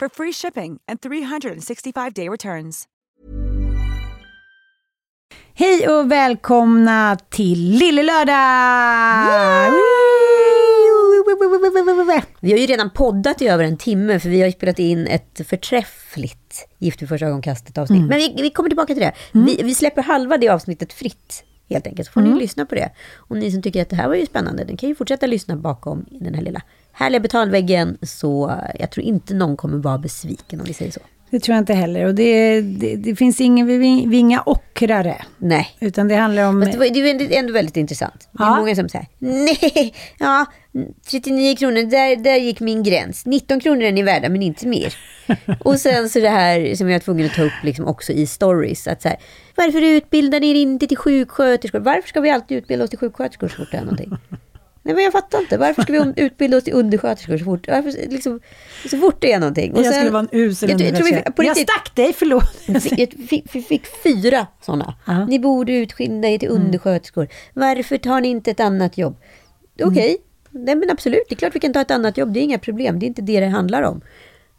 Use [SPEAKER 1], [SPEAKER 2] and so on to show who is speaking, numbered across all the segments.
[SPEAKER 1] for free shipping and 365-day returns.
[SPEAKER 2] Hej och välkomna till Lille Lördag!
[SPEAKER 3] Vi har ju redan poddat i över en timme för vi har spelat in ett förträffligt Gift vid första ögonkastet avsnitt.
[SPEAKER 2] Mm.
[SPEAKER 3] Men vi, vi kommer tillbaka till det. Vi, vi släpper halva det avsnittet fritt helt enkelt. Så får
[SPEAKER 2] Mm.
[SPEAKER 3] ni lyssna på det. Och ni som tycker att det här var ju spännande, ni kan ju fortsätta lyssna bakom den här lilla härliga betalväggen. Så jag tror inte någon kommer vara besviken om vi säger så.
[SPEAKER 2] Det tror jag inte heller. Och det, det, det finns ingen, vi är inga ockrare.
[SPEAKER 3] Nej.
[SPEAKER 2] Utan det handlar om...
[SPEAKER 3] Det, var, det är ändå väldigt intressant. Det är
[SPEAKER 2] Ja.
[SPEAKER 3] många som säger, nej, ja, 39 kronor, där, där gick min gräns. 19 kronor är ni värda, men inte mer. Och sen så det här som jag är tvungen att ta upp liksom också i stories. Att så här, varför utbildar ni er inte till sjuksköterskor? Varför ska vi alltid utbilda oss till sjuksköterskor så fort det är någonting? Nej men jag fattar inte. Varför ska vi utbilda oss till undersköterskor så fort, varför, liksom, så fort det är någonting? Och
[SPEAKER 2] jag
[SPEAKER 3] sen-
[SPEAKER 2] skulle vara en usel
[SPEAKER 3] jag, jag, vi, på
[SPEAKER 2] Jag stack dig, förlåt.
[SPEAKER 3] jag fick, fick, fick fyra sådana.
[SPEAKER 2] Mm.
[SPEAKER 3] Ni borde utskilja er till undersköterskor. Varför tar ni inte ett annat jobb? Okej, nej men absolut. Det är klart vi kan ta ett annat jobb. Det är inga problem. Det är inte det det handlar om.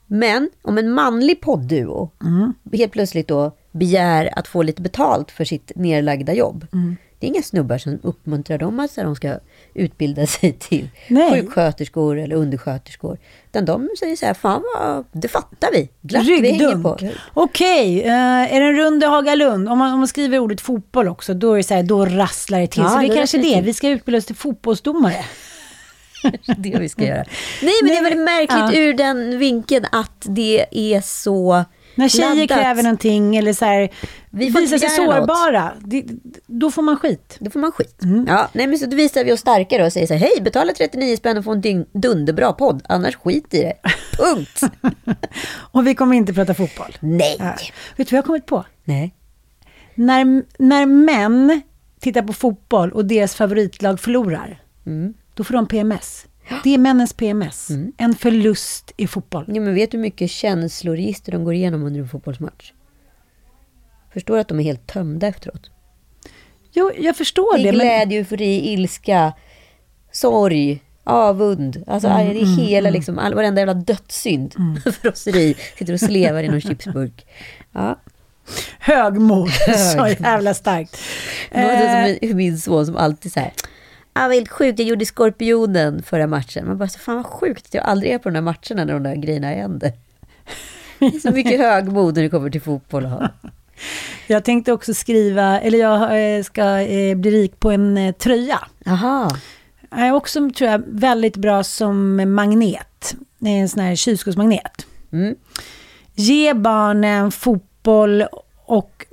[SPEAKER 3] Men om en manlig poddduo
[SPEAKER 2] Mm.
[SPEAKER 3] helt plötsligt då begär att få lite betalt för sitt nerlagda jobb.
[SPEAKER 2] Mm.
[SPEAKER 3] Det är inga snubbar som uppmuntrar dem att de ska utbilda sig till
[SPEAKER 2] Nej.
[SPEAKER 3] sjuksköterskor eller undersköterskor. Utan de säger så här, fan vad, det fattar vi. Glatt.
[SPEAKER 2] Ryggdunk. Okej, eh, är det en rund i Hagalund? Om man, om man skriver ordet fotboll också, då är det så här, då rasslar det till.
[SPEAKER 3] Ja,
[SPEAKER 2] så det är kanske det, vi ska utbilda oss till fotbollsdomare.
[SPEAKER 3] det vi ska göra. Nej, men det är väldigt märkligt
[SPEAKER 2] Ja.
[SPEAKER 3] ur den vinkeln att det är så
[SPEAKER 2] När tjejer
[SPEAKER 3] laddat.
[SPEAKER 2] kräver någonting eller så här,
[SPEAKER 3] Vi
[SPEAKER 2] visar sig sårbara, det, då får man skit.
[SPEAKER 3] Då får man skit. Ja, nej, men så då visar vi oss starkare och säger så här, hej, betala 39 spänn och få en dunderbra podd, annars skit i det. Punkt.
[SPEAKER 2] Och vi kommer inte prata fotboll.
[SPEAKER 3] nej.
[SPEAKER 2] Ja. Vet du vad jag har kommit på?
[SPEAKER 3] Nej.
[SPEAKER 2] När, när män tittar på fotboll och deras favoritlag förlorar,
[SPEAKER 3] Mm.
[SPEAKER 2] då får de PMS. Det är männens PMS. En förlust i fotboll.
[SPEAKER 3] Ja, men vet du hur mycket känsloregister de går igenom under en fotbollsmatch? Förstår att de är helt tömda efteråt.
[SPEAKER 2] Jo, jag förstår
[SPEAKER 3] Det
[SPEAKER 2] det.
[SPEAKER 3] är
[SPEAKER 2] men-
[SPEAKER 3] glädje, eufori, ilska, sorg, avund. Alltså
[SPEAKER 2] Mm,
[SPEAKER 3] det är hela, liksom, all, varenda jävla dödssynd. Frosseri, sitter och slevar i någon chipsburk. Ja.
[SPEAKER 2] Högmod. Så jävla starkt.
[SPEAKER 3] Det
[SPEAKER 2] Eh,
[SPEAKER 3] det som min son som alltid så här. Ah, vad helt sjukt, jag gjorde Skorpionen förra matchen. Man bara, så fan vad sjukt att jag aldrig är på de där matcherna när de där grejerna händer. Det är Så mycket högmod när det kommer till fotboll.
[SPEAKER 2] jag tänkte också skriva, eller jag eh, ska eh, bli rik på en eh, tröja.
[SPEAKER 3] Aha.
[SPEAKER 2] Jag är också, tror jag, väldigt bra som magnet. En sån här kylskåpsmagnet.
[SPEAKER 3] Mm.
[SPEAKER 2] Ge barnen fotboll och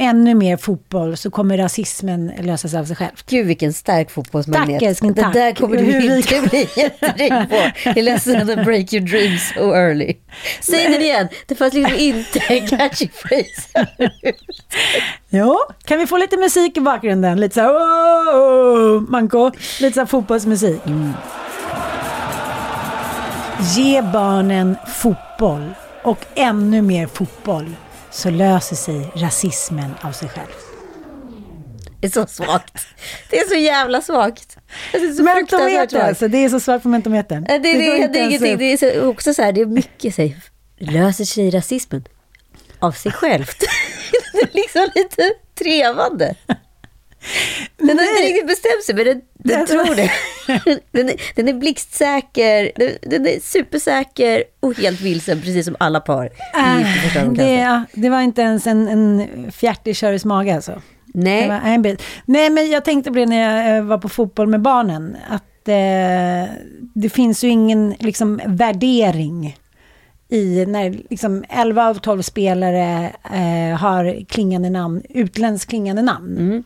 [SPEAKER 2] ännu mer fotboll så kommer rasismen lösa sig av sig själv.
[SPEAKER 3] Gud vilken stark fotbollsmagnet.
[SPEAKER 2] Tack, älskling,
[SPEAKER 3] Det
[SPEAKER 2] tack.
[SPEAKER 3] där kommer du
[SPEAKER 2] Hur
[SPEAKER 3] inte bli jätterik på. Jag är ledsen att break your dreams so early. Säg den igen. Det fanns liksom inte en catchy phrase.
[SPEAKER 2] Jo, kan vi få lite musik i bakgrunden? Lite så här, oh, manko. Lite så här fotbollsmusik. Ge barnen fotboll och ännu mer fotboll så löser sig rasismen av sig själv.
[SPEAKER 3] Det är så svagt. Det är så jävla svagt. Det är så
[SPEAKER 2] Mentometer alltså, det är så svagt på mentometern.
[SPEAKER 3] Det, det, det, det, är ingenting. Det är så, också så här, det är mycket så här, löser sig rasismen av sig självt. det är liksom lite trevande. Den har inte riktigt bestämt sig, men den, den tror det. Den är, den är blixtsäker, den, den är supersäker och helt vilsen, precis som alla par
[SPEAKER 2] Äh, det, det var inte ens en, en i Köris mage alltså.
[SPEAKER 3] Nej,
[SPEAKER 2] var. Nej, men jag tänkte på det när jag eh, var på fotboll med barnen. Att eh, det finns ju ingen liksom, värdering i när liksom 11 av 12 spelare eh, har klingande namn, utländskt klingande namn.
[SPEAKER 3] Mm.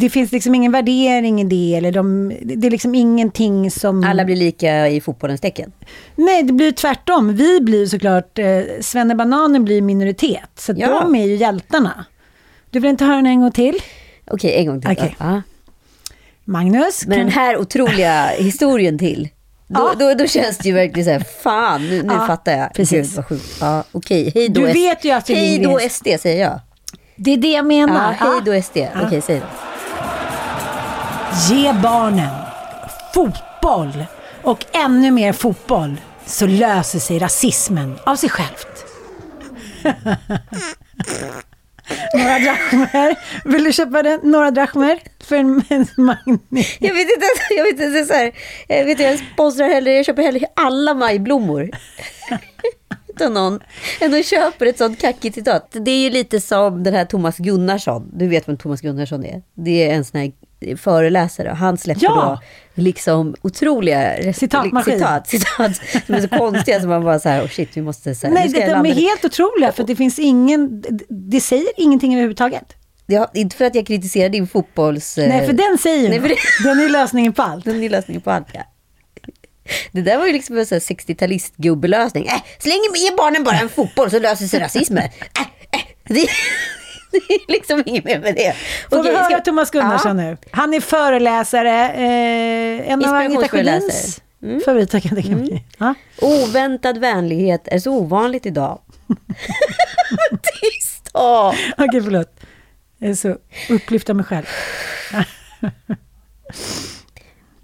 [SPEAKER 2] Det finns liksom ingen värdering i det, eller de, det är liksom ingenting som...
[SPEAKER 3] alla blir lika i fotbollens tecken.
[SPEAKER 2] Nej, det blir tvärtom. Vi blir såklart, eh, Svennebananen blir minoritet, så
[SPEAKER 3] Ja.
[SPEAKER 2] de är ju hjältarna. Du vill inte höra den en gång till?
[SPEAKER 3] Okej, en gång till.
[SPEAKER 2] Okej.
[SPEAKER 3] Ja.
[SPEAKER 2] Magnus?
[SPEAKER 3] Men
[SPEAKER 2] kan-
[SPEAKER 3] den här otroliga historien till. Då,
[SPEAKER 2] Ja.
[SPEAKER 3] då, då känns det ju verkligen så här, fan, nu, nu
[SPEAKER 2] Ja,
[SPEAKER 3] fattar jag.
[SPEAKER 2] precis.
[SPEAKER 3] Gud. Ja, Okej, hej då.
[SPEAKER 2] Du vet ju Astrid
[SPEAKER 3] Hej då SD, säger jag.
[SPEAKER 2] Det är det jag
[SPEAKER 3] Ja,
[SPEAKER 2] menar.
[SPEAKER 3] hej då SD. Okej, säg då.
[SPEAKER 2] Ge barnen fotboll och ännu mer fotboll så löser sig rasismen av sig självt. några drachmer. Vill du köpa den? några drachmer för en, en magnet?
[SPEAKER 3] Jag vet inte, jag vet inte så här, jag vet inte, jag sponsrar hellre, jag köper hellre alla majblommor. Utan någon, än att köpa ett sånt kackigt citat. Det är ju lite som den här Thomas Gunnarsson. Du vet vem Thomas Gunnarsson är? Det är en sån här föreläsare. Han släpper
[SPEAKER 2] Ja.
[SPEAKER 3] då liksom otroliga
[SPEAKER 2] Citatmaskin.
[SPEAKER 3] citat, citat som är så konstiga som man bara så här, oh shit, vi måste så här,
[SPEAKER 2] Nej, det, de är helt otroliga för det finns ingen, det säger ingenting överhuvudtaget.
[SPEAKER 3] Ja, inte för att jag kritiserar din fotbolls... eh,
[SPEAKER 2] Nej, för den säger
[SPEAKER 3] nej, för det-
[SPEAKER 2] Den är lösningen på allt.
[SPEAKER 3] Den är lösningen på allt, ja. Det där var ju liksom en sån här 60-talist-gubbelösning. Äh, släng med barnen bara en fotboll så löser sig rasismen. Äh, äh, det, det är liksom inget mer med det.
[SPEAKER 2] Får
[SPEAKER 3] Okej,
[SPEAKER 2] vi höra
[SPEAKER 3] ska-
[SPEAKER 2] Thomas Gunnarsson nu? Han är föreläsare, eh, en av Agneta. Sjödins favoritakademier. Ja.
[SPEAKER 3] Oväntad vänlighet är så ovanligt idag. Tyst då!
[SPEAKER 2] Okej, förlåt. Jag är så upplyft av mig själv.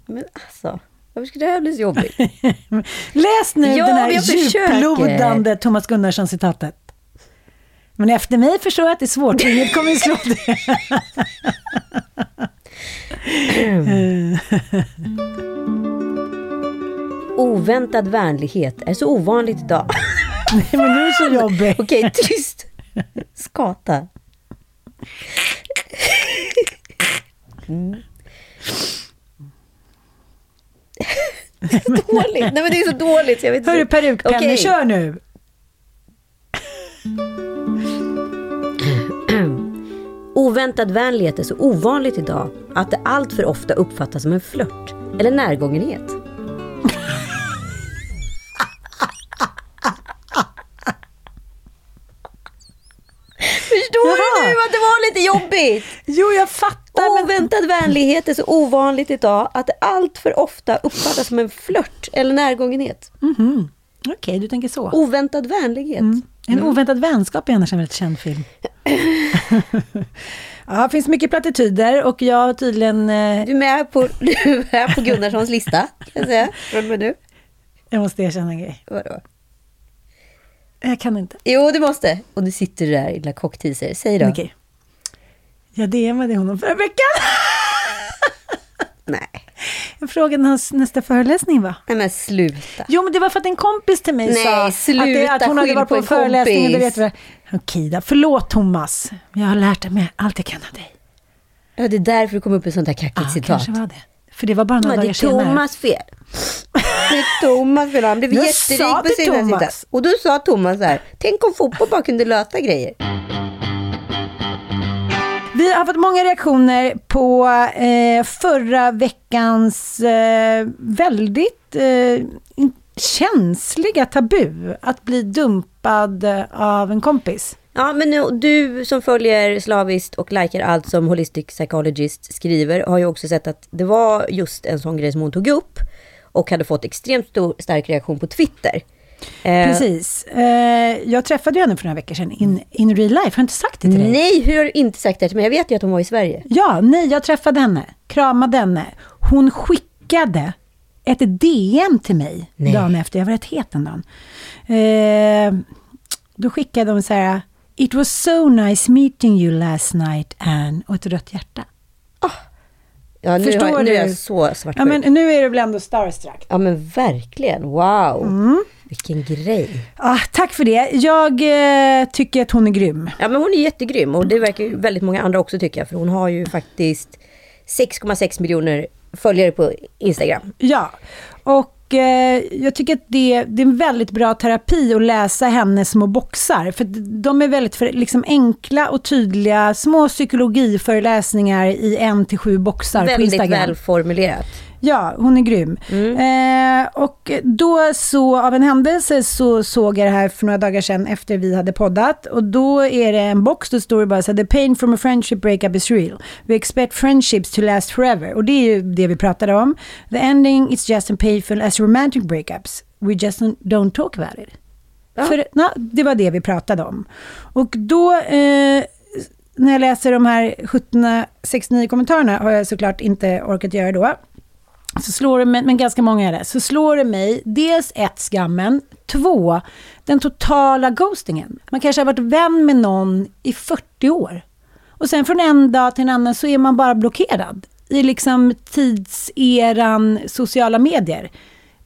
[SPEAKER 3] Men alltså, varför skulle det här bli så jobbigt?
[SPEAKER 2] Läs nu
[SPEAKER 3] Ja,
[SPEAKER 2] den här djuplodande Thomas Gunnarsson-citatet. Men efter mig förstår jag att det är svårt. Inget kommer att slå det.
[SPEAKER 3] Oväntad vänlighet är så ovanligt idag.
[SPEAKER 2] Men du är så jobbig.
[SPEAKER 3] Okej, tyst. Skata. Mm. dåligt. Nej men det är så dåligt. så Jag vet inte.
[SPEAKER 2] Hörru perukpenne,
[SPEAKER 3] Okej.
[SPEAKER 2] kör nu.
[SPEAKER 3] Oväntad vänlighet är så ovanligt idag att det allt för ofta uppfattas som en flört eller närgångenhet. Förstår
[SPEAKER 2] Jaha.
[SPEAKER 3] du nu att det var lite jobbigt?
[SPEAKER 2] Jo, jag fattar. Men...
[SPEAKER 3] Oväntad vänlighet är så ovanligt idag att det allt för ofta uppfattas som en flört eller närgångenhet.
[SPEAKER 2] Okej, du tänker så.
[SPEAKER 3] Oväntad vänlighet.
[SPEAKER 2] En oväntad vänskap är annars en väldigt känd film. ja, det finns mycket plattityder och jag har tydligen... Eh,
[SPEAKER 3] Du är med på, du är på Gunnarssons lista, kan jag säga. Från och med nu.
[SPEAKER 2] jag måste erkänna en grej.
[SPEAKER 3] Vadå?
[SPEAKER 2] Jag kan inte.
[SPEAKER 3] Jo, du måste. Och du sitter där i lilla cockteaser. Säg då.
[SPEAKER 2] Okej. Jag DMade honom förra veckan.
[SPEAKER 3] Nej.
[SPEAKER 2] Jag frågade hans nästa föreläsning var.
[SPEAKER 3] Nej men sluta.
[SPEAKER 2] Jo, men det var för att en kompis till mig
[SPEAKER 3] Nej,
[SPEAKER 2] sa att,
[SPEAKER 3] sluta,
[SPEAKER 2] det, att hon hade varit
[SPEAKER 3] på en
[SPEAKER 2] en föreläsning. och Det vet vi. Okej då, förlåt Thomas. Jag har lärt mig allt jag kan av dig.
[SPEAKER 3] Ja, det är därför det kom upp ett sånt här kackigt
[SPEAKER 2] Ja,
[SPEAKER 3] citat.
[SPEAKER 2] kanske var det. För det var bara några
[SPEAKER 3] Ja, det
[SPEAKER 2] dagar
[SPEAKER 3] är
[SPEAKER 2] senare.
[SPEAKER 3] Thomas fel. Det är Thomas fel. Han blev
[SPEAKER 2] Jag
[SPEAKER 3] jätterik på sina
[SPEAKER 2] Thomas.
[SPEAKER 3] Och då sa Thomas så här, tänk om fotboll bara kunde lösa grejer.
[SPEAKER 2] Vi har fått många reaktioner på eh, förra veckans eh, väldigt eh, känsliga tabu att bli dumpad eh, av en kompis.
[SPEAKER 3] Ja, men nu, du som följer slaviskt och likar allt som Holistic Psychologist skriver har ju också sett att det var just en sån grej som hon tog upp och hade fått extremt stor, stark reaktion på Twitter. Eh,
[SPEAKER 2] Precis. Eh, jag träffade ju henne för några veckor sedan in, in real life. Har jag inte sagt det till dig?
[SPEAKER 3] Nej, hur har du inte sagt det mig? Jag vet ju att hon var i Sverige.
[SPEAKER 2] Ja, nej, jag träffade henne, kramade henne. Hon skickade ett DM till mig
[SPEAKER 3] Nej.
[SPEAKER 2] dagen efter. Jag var rätt het den dagen. Eh, då skickade hon så här, It was so nice meeting you last night, Anne, och ett rött hjärta.
[SPEAKER 3] Ja, nu,
[SPEAKER 2] Förstår
[SPEAKER 3] har, nu är
[SPEAKER 2] du?
[SPEAKER 3] jag så svartsjuk.
[SPEAKER 2] Ja, men nu är du väl ändå starstruck.
[SPEAKER 3] Ja men verkligen, wow.
[SPEAKER 2] Mm.
[SPEAKER 3] Vilken grej.
[SPEAKER 2] Ah, tack för det. Jag eh, tycker att hon är grym.
[SPEAKER 3] Ja men hon är jättegrym och det verkar väldigt många andra också tycka. För hon har ju faktiskt 6,6 miljoner följare på Instagram.
[SPEAKER 2] Ja, och eh, jag tycker att det, det är en väldigt bra terapi att läsa hennes små boxar. För de är väldigt för, liksom enkla och tydliga små psykologiföreläsningar i en till sju boxar på
[SPEAKER 3] Väldigt
[SPEAKER 2] Instagram.
[SPEAKER 3] välformulerat.
[SPEAKER 2] Ja, hon är grym. Eh, och då så, av en händelse, så såg jag det här för några dagar sedan efter vi hade poddat. Och då är det en box, då står det bara så här, the pain from a friendship breakup is real. We expect friendships to last forever. Och det är ju det vi pratade om. The ending is just as painful as romantic breakups. We just don't talk about it. För, na, det var det vi pratade om. Och då, eh, när jag läser de här 1769 kommentarerna, har jag såklart inte orkat göra då så slår det mig, men ganska många är det, så slår det mig dels ett skammen, två den totala ghostingen. Man kanske har varit vän med någon i 40 år. Och sen från en dag till en annan så är man bara blockerad i liksom tidseran sociala medier.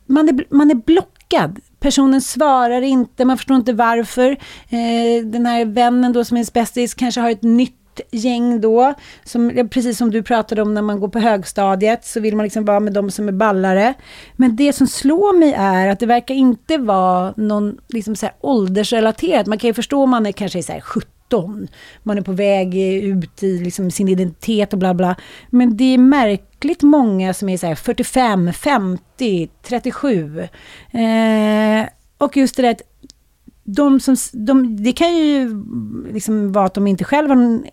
[SPEAKER 2] Man är, man är blockad. Personen svarar inte, man förstår inte varför. Eh, den här vännen då som är ens bästis kanske har ett nytt gäng då, som, precis som du pratade om när man går på högstadiet, så vill man liksom vara med de som är ballare. Men det som slår mig är att det verkar inte vara någon liksom så här åldersrelaterat. Man kan ju förstå om man är kanske så här 17, man är på väg ut i liksom sin identitet och bla bla. Men det är märkligt många som är så här 45, 50, 37. Eh, och just det där att de som, de, det kan ju liksom vara att de inte själva har en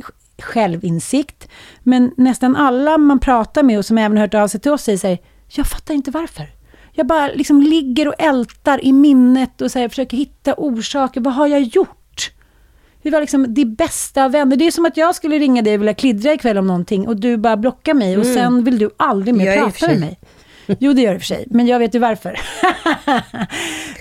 [SPEAKER 2] självinsikt. Men nästan alla man pratar med och som även hört av sig till oss säger så här, jag fattar inte varför. Jag bara liksom ligger och ältar i minnet och så här, försöker hitta orsaker. Vad har jag gjort? Vi var liksom det bästa av vänner. Det är som att jag skulle ringa dig och vilja kliddra ikväll om någonting och du bara blockar mig och sen vill du aldrig mer
[SPEAKER 3] Jag
[SPEAKER 2] prata med mig. Jo, det gör det för sig, men jag vet ju varför.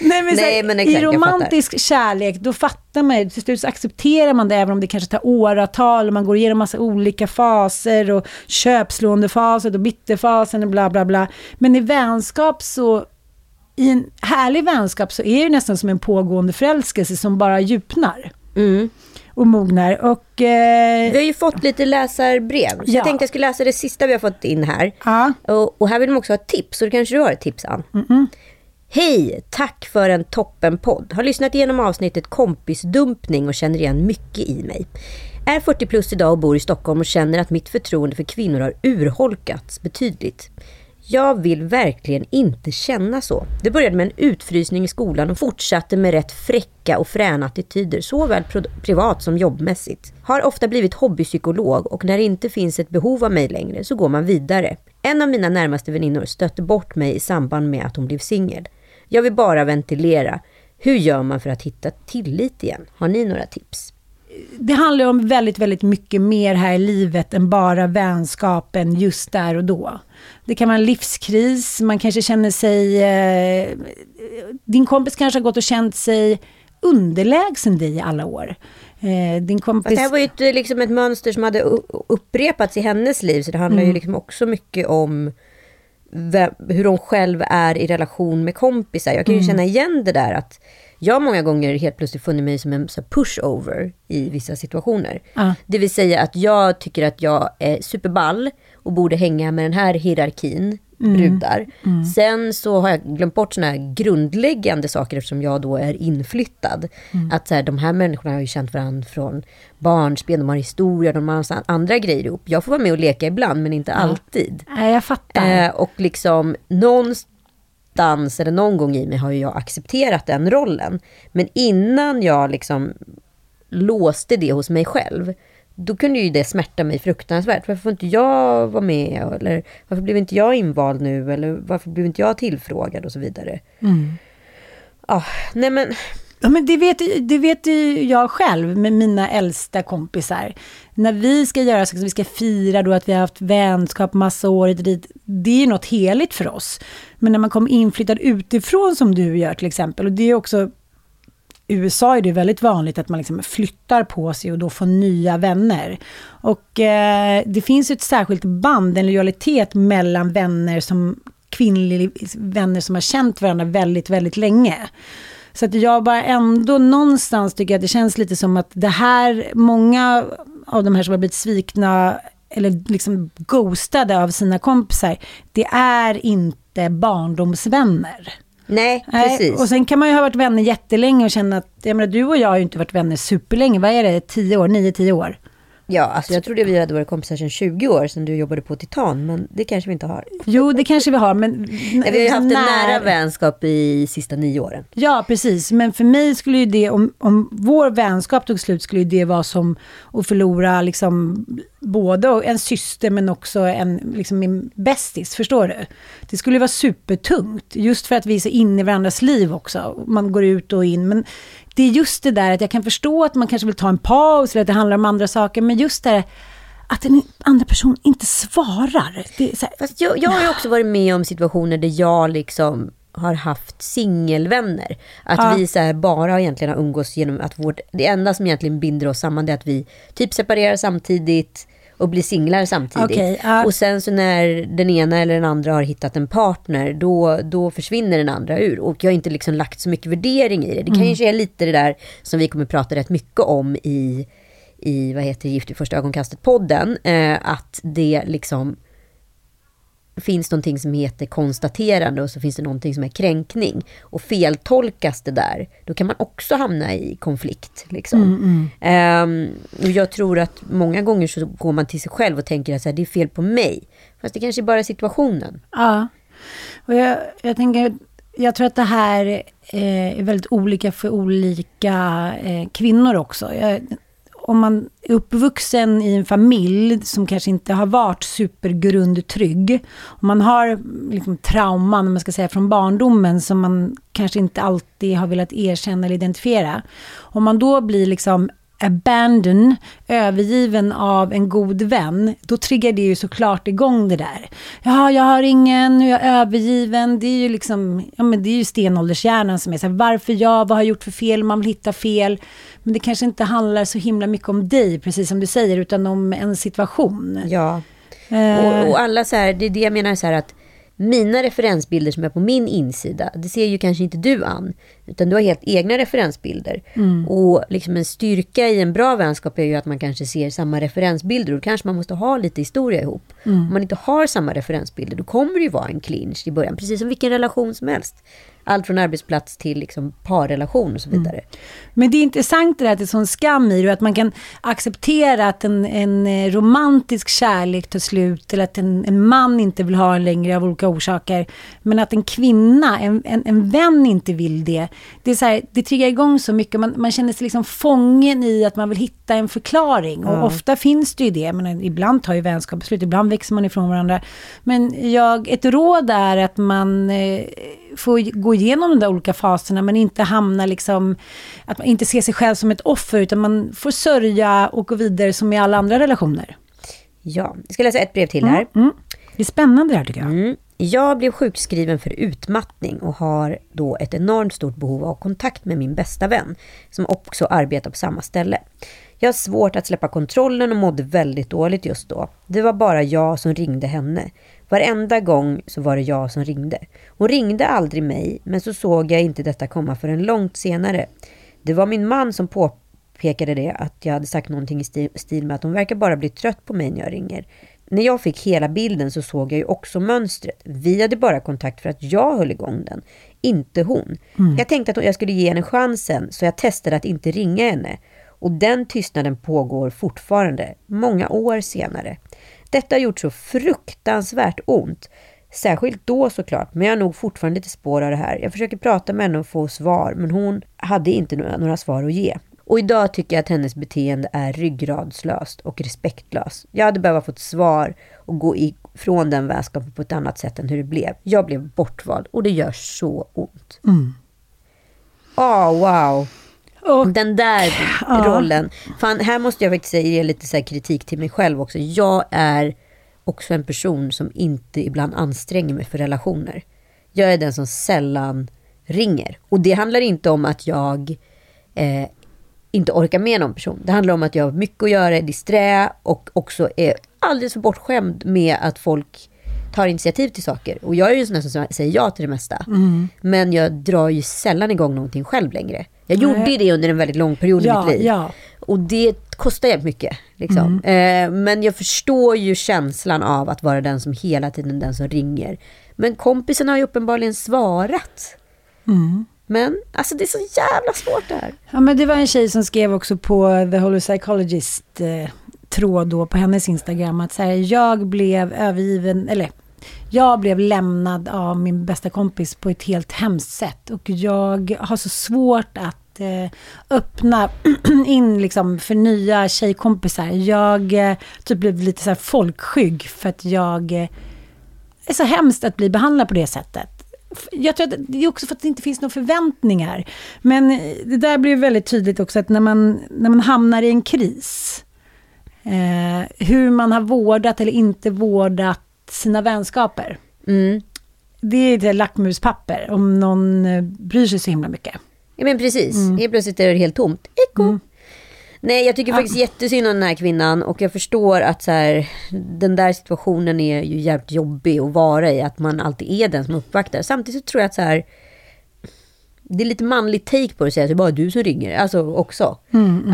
[SPEAKER 2] Nej, men, så här,
[SPEAKER 3] Nej, men exakt,
[SPEAKER 2] I romantisk kärlek, då fattar man ju, till slut så accepterar man det, även om det kanske tar åratal, och man går igenom massa olika faser, och köpslåendefasen och bitterfasen och bla bla bla. Men i vänskap så, i en härlig vänskap så är det nästan som en pågående förälskelse som bara djupnar
[SPEAKER 3] Mm.
[SPEAKER 2] Och mognar. Och, eh,
[SPEAKER 3] Vi har ju fått lite läsarbrev, så
[SPEAKER 2] Ja.
[SPEAKER 3] jag tänkte jag skulle läsa det sista vi har fått in här.
[SPEAKER 2] ja,
[SPEAKER 3] Och, och här vill de också ha tips, så det kanske du har ett tips Ann? Hej! Tack för en toppenpodd. Har lyssnat igenom avsnittet kompisdumpning och känner igen mycket i mig. Är 40 plus idag och bor i Stockholm och känner att mitt förtroende för kvinnor har urholkats betydligt. Jag vill verkligen inte känna så. Det började med en utfrysning i skolan och fortsatte med rätt fräcka och fräna attityder, såväl privat som jobbmässigt. Har ofta blivit hobbypsykolog och när det inte finns ett behov av mig längre så går man vidare. En av mina närmaste väninnor stötte bort mig i samband med att hon blev singel. Jag vill bara ventilera. Hur gör man för att hitta tillit igen? Har ni några tips?
[SPEAKER 2] det handlar om väldigt, väldigt mycket mer här i livet än bara vänskapen just där och då. Det kan vara en livskris, man kanske känner sig... Eh, din kompis kanske har gått och känt sig underlägsen dig i alla år. Eh, din
[SPEAKER 3] Fast
[SPEAKER 2] kompis...
[SPEAKER 3] det här var ju ett, liksom ett mönster som hade upprepats i hennes liv, så det handlar ju liksom också mycket om vem, hur hon själv är i relation med kompisar. Jag kan ju känna igen det där att jag många gånger helt plötsligt funnit mig som en pushover i vissa situationer.
[SPEAKER 2] Ja.
[SPEAKER 3] Det vill säga att jag tycker att jag är superball och borde hänga med den här hierarkin brudar. Sen så har jag glömt bort såna här grundläggande saker eftersom jag då är inflyttad. Att så här, de här människorna har ju känt varandra från barnsben, de har historia, de har andra grejer ihop. Jag får vara med och leka ibland men inte alltid.
[SPEAKER 2] Nej, jag fattar.
[SPEAKER 3] Eh, och liksom någonstans eller någon gång i mig har ju jag accepterat den rollen. Men innan jag liksom låste det hos mig själv, då kunde ju det smärta mig fruktansvärt. Varför får inte jag vara med? Eller varför blev inte jag invald nu? Eller varför blev inte jag tillfrågad? Och så vidare. Ah, nej men,
[SPEAKER 2] Ja, men det, vet, det vet ju jag själv med mina äldsta kompisar. När vi ska göra så, vi ska fira då att vi har haft vänskap massa år dit. Det är ju något heligt för oss. Men när man kommer inflyttad utifrån som du gör till exempel, och det är också USA är det väldigt vanligt att man liksom flyttar på sig och då får nya vänner. Och eh, det finns ett särskilt band, en lojalitet mellan vänner som kvinnliga vänner som har känt varandra väldigt, väldigt länge. Så att jag bara ändå någonstans tycker att det känns lite som att det här, många av de här som har blivit svikna eller liksom ghostade av sina kompisar, det är inte barndomsvänner.
[SPEAKER 3] Nej, precis.
[SPEAKER 2] Nej, och sen kan man ju ha varit vänner jättelänge och känna att, jag menar, du och jag har ju inte varit vänner superlänge. Vad är det, tio år, nio, tio år?
[SPEAKER 3] Ja, alltså jag trodde vi hade varit kompisar sedan 20 år sedan du jobbade på Titan, men det kanske vi inte har.
[SPEAKER 2] Jo, det kanske vi har, men...
[SPEAKER 3] Nej, vi har ju haft en nära vänskap i sista nio åren.
[SPEAKER 2] Ja, precis. Men för mig skulle ju det, om, om vår vänskap tog slut, skulle ju det vara som att förlora liksom både en syster men också en, liksom min bästis, förstår du? Det skulle vara supertungt, just för att vi är så inne i varandras liv också. Man går ut och in, men det är just det där att jag kan förstå att man kanske vill ta en paus eller att det handlar om andra saker, men just det att en andra person inte svarar. Det
[SPEAKER 3] jag, jag har ju också varit med om situationer där jag liksom har haft singelvänner. Att ja. vi så bara egentligen har umgås genom att vårt, det enda som egentligen binder oss samman är att vi typ separerar samtidigt och blir singlar samtidigt. Okay, uh. Och sen så när den ena eller den andra har hittat en partner, då, då försvinner den andra ur. Och jag har inte liksom lagt så mycket värdering i det. Det mm. kanske är lite det där som vi kommer prata rätt mycket om i, i vad heter Gift i första ögonkastet-podden. Eh, att det liksom finns någonting som heter konstaterande och så finns det någonting som är kränkning. Och feltolkas det där, då kan man också hamna i konflikt. Liksom. Mm, mm. Um, och jag tror att många gånger så går man till sig själv och tänker att det är fel på mig. Fast det kanske bara är situationen.
[SPEAKER 2] Ja, och jag, jag tänker, jag tror att det här eh, är väldigt olika för olika eh, kvinnor också. Jag, om man är uppvuxen i en familj som kanske inte har varit supergrundtrygg, om man har liksom trauman, om man ska säga, från barndomen som man kanske inte alltid har velat erkänna eller identifiera. Om man då blir liksom abandon, övergiven av en god vän, då triggar det ju såklart igång det där. Ja, jag har ingen, nu är jag övergiven. Det är ju liksom, ja men det är ju stenåldershjärnan som är så här, varför jag, vad har jag gjort för fel? Man vill hitta fel. Men det kanske inte handlar så himla mycket om dig, precis som du säger, utan om en situation.
[SPEAKER 3] Ja. Eh. Och, och, alla så här, det är det jag menar så här att mina referensbilder som är på min insida, det ser ju kanske inte du an. Utan du har helt egna referensbilder. Mm. Och liksom en styrka i en bra vänskap är ju att man kanske ser samma referensbilder. Och då kanske man måste ha lite historia ihop. Mm. Om man inte har samma referensbilder, då kommer det ju vara en clinch i början. Precis som vilken relation som helst allt från arbetsplats till liksom parrelation och så vidare. Mm.
[SPEAKER 2] Men det är intressant det där att det är sån skam i det, att man kan acceptera att en, en eh, romantisk kärlek tar slut, eller att en, en man inte vill ha en längre av olika orsaker. Men att en kvinna, en, en, en vän inte vill det. Det, är så här, det triggar igång så mycket, man, man känner sig liksom fången i att man vill hitta en förklaring. Och ofta finns det ju det, men ibland tar ju vänskap slut, ibland växer man ifrån varandra. Men jag, ett råd är att man eh, får gå igenom de där olika faserna men inte hamna liksom, att man inte ser sig själv som ett offer utan man får sörja och gå vidare som i alla andra relationer.
[SPEAKER 3] Ja, jag ska läsa ett brev till här.
[SPEAKER 2] Mm, mm. Det är spännande det här tycker jag.
[SPEAKER 3] Jag blev sjukskriven för utmattning och har då ett enormt stort behov av kontakt med min bästa vän som också arbetar på samma ställe. Jag har svårt att släppa kontrollen och mådde väldigt dåligt just då. Det var bara jag som ringde henne. Varenda gång så var det jag som ringde. Hon ringde aldrig mig, men så såg jag inte detta komma förrän långt senare. Det var min man som påpekade det, att jag hade sagt någonting i stil med att hon verkar bara bli trött på mig när jag ringer. När jag fick hela bilden så såg jag ju också mönstret. Vi hade bara kontakt för att jag höll igång den, inte hon. Mm. Jag tänkte att jag skulle ge henne chansen, så jag testade att inte ringa henne. Och den tystnaden pågår fortfarande, många år senare. Detta har gjort så fruktansvärt ont. Särskilt då såklart, men jag har nog fortfarande lite spår av det här. Jag försöker prata med henne och få svar, men hon hade inte några, några svar att ge. Och idag tycker jag att hennes beteende är ryggradslöst och respektlöst. Jag hade behövt få ett svar och gå ifrån den vänskapen på ett annat sätt än hur det blev. Jag blev bortvald och det gör så ont. Mm. Oh, wow. Och, den där ja. rollen. Fan, här måste jag faktiskt ge lite så kritik till mig själv också. Jag är också en person som inte ibland anstränger mig för relationer. Jag är den som sällan ringer. Och det handlar inte om att jag eh, inte orkar med någon person. Det handlar om att jag har mycket att göra, är disträ och också är alldeles för bortskämd med att folk tar initiativ till saker. Och jag är ju sån som säger ja till det mesta. Men jag drar ju sällan igång någonting själv längre. Jag gjorde
[SPEAKER 2] Nej.
[SPEAKER 3] det under en väldigt lång period i
[SPEAKER 2] Ja,
[SPEAKER 3] mitt liv.
[SPEAKER 2] ja.
[SPEAKER 3] Och det kostar jävligt mycket. Liksom. Eh, men jag förstår ju känslan av att vara den som hela tiden den som ringer. Men kompisen har ju uppenbarligen svarat. Men alltså det är så jävla svårt det här.
[SPEAKER 2] Ja, men det var en tjej som skrev också på The Holy Psychologist eh, tråd då på hennes Instagram att så här, jag blev övergiven, eller jag blev lämnad av min bästa kompis på ett helt hemskt sätt och jag har så svårt att eh, öppna in liksom för nya tjejkompisar. Jag eh, typ blev lite så här folkskygg för att jag eh, är så hemskt att bli behandlad på det sättet. Jag tror att det är också för att det inte finns några förväntningar. Men det där blir väldigt tydligt också att när man, när man hamnar i en kris, eh, hur man har vårdat eller inte vårdat sina vänskaper.
[SPEAKER 3] Mm.
[SPEAKER 2] Det är ett lackmuspapper om någon eh, bryr sig så himla mycket.
[SPEAKER 3] Ja men precis,
[SPEAKER 2] Mm.
[SPEAKER 3] helt plötsligt är det helt tomt. Eko. Nej jag tycker faktiskt jättesynd om den här kvinnan och jag förstår att så här, den där situationen är ju jävligt jobbig att vara i. Att man alltid är den som uppvaktar. Samtidigt så tror jag att så här, det är lite manligt take på det att säga att det är bara du som ringer. Alltså också.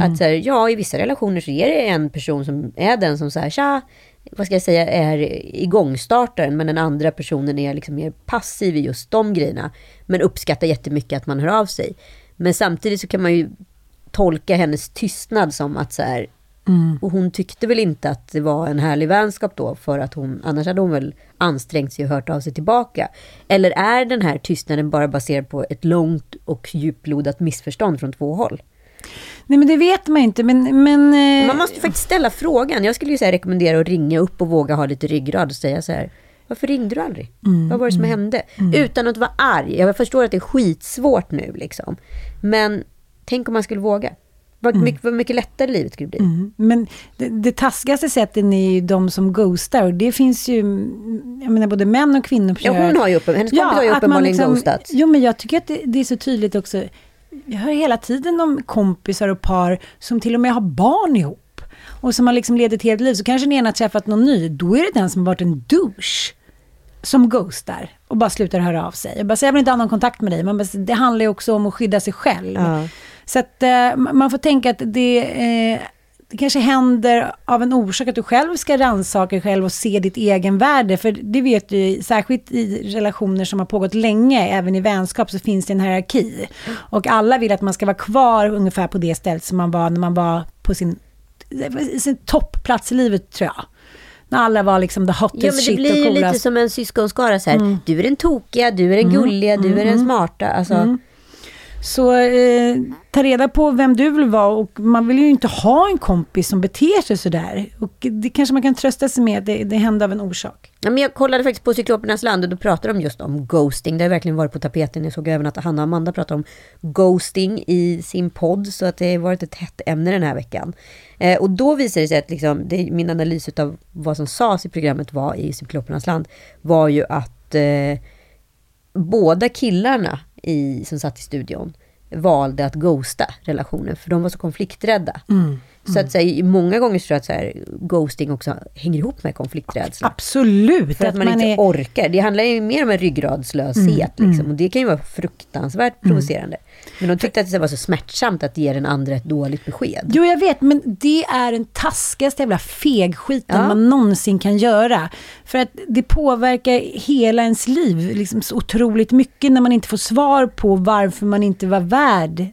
[SPEAKER 3] Att så här, ja i vissa relationer så är det en person som är den som så här, tja, vad ska jag säga, är igångstartaren. Men den andra personen är liksom mer passiv i just de grejerna. Men uppskattar jättemycket att man hör av sig. Men samtidigt så kan man ju tolka hennes tystnad som att så här, och hon tyckte väl inte att det var en härlig vänskap då, för att hon, annars hade hon väl ansträngt sig och hört av sig tillbaka. Eller är den här tystnaden bara baserad på ett långt och djuplodat missförstånd från två håll?
[SPEAKER 2] Nej men det vet man inte men... men eh,
[SPEAKER 3] Man måste faktiskt ställa frågan. Jag skulle ju så här rekommendera att ringa upp och våga ha lite ryggrad och säga så här. Varför ringde du aldrig? Vad var det som hände? Utan att vara arg. Jag förstår att det är skitsvårt nu liksom. Men tänk om man skulle våga. Vad mycket, vad mycket lättare livet skulle bli.
[SPEAKER 2] Mm. Men det, det taskigaste sätten är ju de som ghostar. Och det finns ju, mm, jag menar både män och kvinnor.
[SPEAKER 3] Ja, hon har ju uppen, hennes kompis har ju
[SPEAKER 2] man
[SPEAKER 3] uppenbarligen
[SPEAKER 2] liksom-
[SPEAKER 3] ghostat.
[SPEAKER 2] Jo, men jag tycker att det, det är så tydligt också. Jag hör hela tiden om kompisar och par som till och med har barn ihop. Och som har liksom levt ett helt liv. Så kanske den ena har träffat någon ny. Då är det den som har varit en douche. Som ghostar och bara slutar höra av sig. Jag bara säger, jag vill inte ha någon kontakt med dig. Men bara, det handlar ju också om att skydda sig själv.
[SPEAKER 3] Ja.
[SPEAKER 2] Så att eh, man får tänka att det, eh, det kanske händer av en orsak att du själv ska rannsaka dig själv och se ditt egenvärde. För det vet du, särskilt i relationer som har pågått länge, även i vänskap, så finns det en hierarki. Och alla vill att man ska vara kvar ungefär på det stället som man var när man var på sin, sin toppplats i livet, tror jag. När alla var liksom the hottest
[SPEAKER 3] Ja men det
[SPEAKER 2] shit
[SPEAKER 3] blir
[SPEAKER 2] och
[SPEAKER 3] ju
[SPEAKER 2] coolast.
[SPEAKER 3] lite som en syskonskara så här. Du är den tokiga, du är den gulliga, du är den smarta. Alltså,
[SPEAKER 2] så eh, ta reda på vem du vill vara och man vill ju inte ha en kompis som beter sig sådär. Och det kanske man kan trösta sig med det, det hände av en orsak.
[SPEAKER 3] Ja, men jag kollade faktiskt på Cyklopernas land och då pratade de just om ghosting. Det har verkligen varit på tapeten. Jag såg även att Hanna och Amanda pratade om ghosting i sin podd. Så att det har varit ett hett ämne den här veckan. Eh, och då visade det sig att liksom, det, min analys av vad som sades i programmet var i Cyklopernas land var ju att eh, båda killarna i, som satt i studion valde att ghosta relationen för de var så konflikträdda. Mm. Så att så här, många gånger tror jag att så här, ghosting också hänger ihop med konflikträdsla.
[SPEAKER 2] Absolut.
[SPEAKER 3] För att, man, inte
[SPEAKER 2] är,
[SPEAKER 3] orkar. Det handlar ju mer om en ryggradslöshet. liksom. Och det kan ju vara fruktansvärt provocerande. Men de tyckte att det var så smärtsamt att ge den andra ett dåligt besked.
[SPEAKER 2] Jo, jag vet, men det är den taskigaste jävla fegskiten
[SPEAKER 3] Ja.
[SPEAKER 2] man någonsin kan göra. För att det påverkar hela ens liv liksom så otroligt mycket när man inte får svar på varför man inte var värd.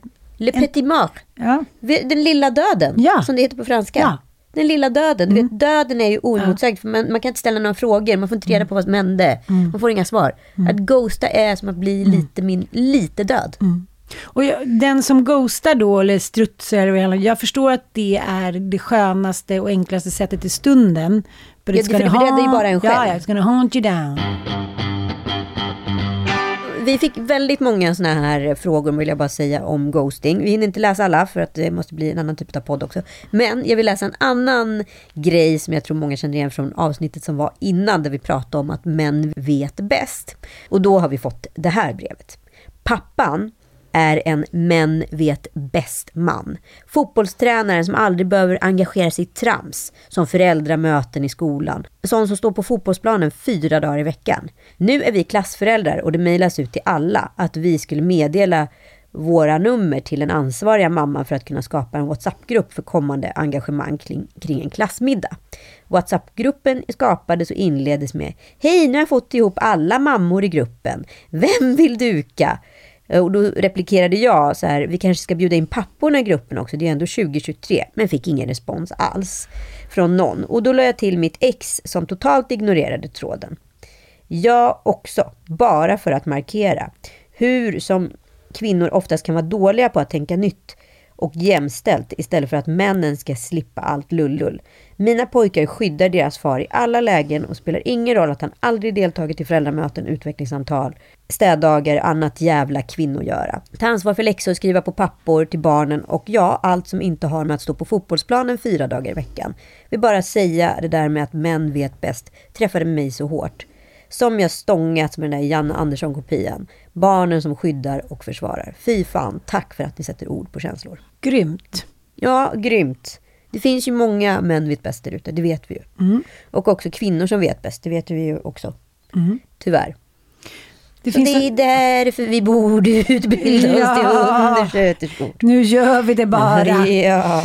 [SPEAKER 3] Le petit mort.
[SPEAKER 2] Ja.
[SPEAKER 3] Den lilla döden,
[SPEAKER 2] Ja.
[SPEAKER 3] som det heter på franska.
[SPEAKER 2] Ja.
[SPEAKER 3] Den lilla döden. Du vet, döden är ju oemotsagd. För man, man kan inte ställa några frågor. Man får inte reda på vad som hände. Man får inga svar. Att ghosta är som att bli lite, min, lite död.
[SPEAKER 2] Och jag, den som ghostar då, eller strutsar, jag förstår att det är det skönaste och enklaste sättet i stunden. But
[SPEAKER 3] Ja,
[SPEAKER 2] it's
[SPEAKER 3] för
[SPEAKER 2] gonna
[SPEAKER 3] det räddar ju bara en själv.
[SPEAKER 2] Ja, ja, it's gonna haunt you down.
[SPEAKER 3] Vi fick väldigt många sådana här frågor vill jag bara säga om ghosting. Vi hinner inte läsa alla för att det måste bli en annan typ av podd också. Men jag vill läsa en annan grej som jag tror många känner igen från avsnittet som var innan där vi pratade om att män vet bäst. Och då har vi fått det här brevet. Pappan är en män vet bäst man. Fotbollstränaren som aldrig behöver engagera sig i trams, som föräldramöten i skolan. Sån som står på fotbollsplanen fyra dagar i veckan. Nu är vi klassföräldrar och det mejlas ut till alla att vi skulle meddela våra nummer till den ansvariga mamman för att kunna skapa en WhatsApp-grupp för kommande engagemang kring, kring en klassmiddag. WhatsApp-gruppen skapades och inleddes med Hej, nu har jag fått ihop alla mammor i gruppen. Vem vill duka? Eh, och då replikerade jag så här, vi kanske ska bjuda in papporna i gruppen också, det är ändå 2023, men fick ingen respons alls från någon. Och då la jag till mitt ex som totalt ignorerade tråden. Jag också, bara för att markera hur som kvinnor oftast kan vara dåliga på att tänka nytt och jämställt istället för att männen ska slippa allt lullull. Mina pojkar skyddar deras far i alla lägen och spelar ingen roll att han aldrig deltagit i föräldramöten, utvecklingssamtal, städdagar, annat jävla kvinnogöra. Ta ansvar för läxor, skriva på pappor till barnen och ja, allt som inte har med att stå på fotbollsplanen fyra dagar i veckan. Vill bara säga det där med att män vet bäst träffade mig så hårt. Som jag stångats med den där Janne Andersson-kopian. Barnen som skyddar och försvarar. Fy fan, tack för att ni sätter ord på känslor.
[SPEAKER 2] Grymt.
[SPEAKER 3] Ja, grymt. Det finns ju många män vet bäst där ute, det vet vi ju.
[SPEAKER 2] Mm.
[SPEAKER 3] Och också kvinnor som vet bäst, det vet vi ju också.
[SPEAKER 2] Mm.
[SPEAKER 3] Tyvärr.
[SPEAKER 2] Det finns
[SPEAKER 3] det är därför vi borde utbilda oss till
[SPEAKER 2] Ja.
[SPEAKER 3] undersköterskor.
[SPEAKER 2] Nu gör vi det bara.
[SPEAKER 3] Ja.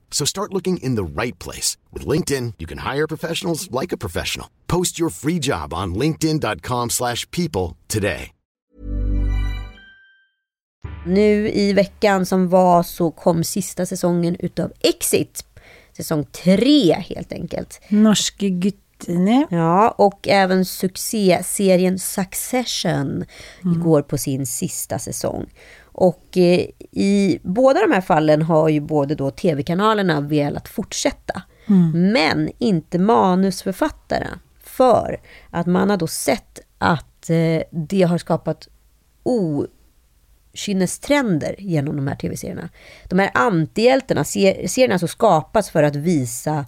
[SPEAKER 4] So start looking in the right place. With LinkedIn, you can hire professionals like a professional. Post your free job on linkedin.com slash people today.
[SPEAKER 3] Nu i veckan som var så kom sista säsongen utav Exit. Säsong tre helt enkelt.
[SPEAKER 2] Norske Guttine.
[SPEAKER 3] Ja, och även succéserien Succession går på sin sista säsong. Och eh, i båda de här fallen har ju både då tv-kanalerna velat fortsätta. Men inte manusförfattarna. För att man har då sett att eh, det har skapat okynnestrender genom de här tv-serierna. De här antihjältarna, ser, serierna alltså skapats för att visa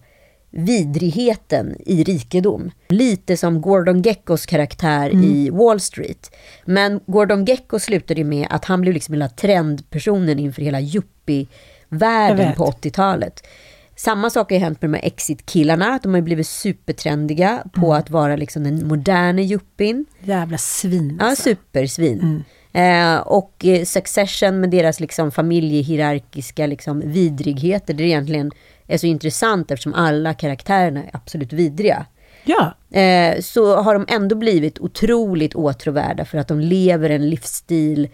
[SPEAKER 3] vidrigheten i rikedom. Lite som Gordon Geckos karaktär i Wall Street. Men Gordon Gecko slutade ju med att han blev liksom hela trendpersonen inför hela yuppie-världen på 80-talet. Samma sak har hänt med de här Exit-killarna. De har ju blivit supertrendiga på att vara liksom den moderna yuppien.
[SPEAKER 2] Jävla svin.
[SPEAKER 3] Ja,
[SPEAKER 2] alltså.
[SPEAKER 3] supersvin. Eh, och eh, Succession med deras liksom familjehierarkiska liksom vidrigheter, det är egentligen är så intressant eftersom alla karaktärerna är absolut vidriga.
[SPEAKER 2] Ja,
[SPEAKER 3] Eh, så har de ändå blivit otroligt åtråvärda för att de lever en livsstil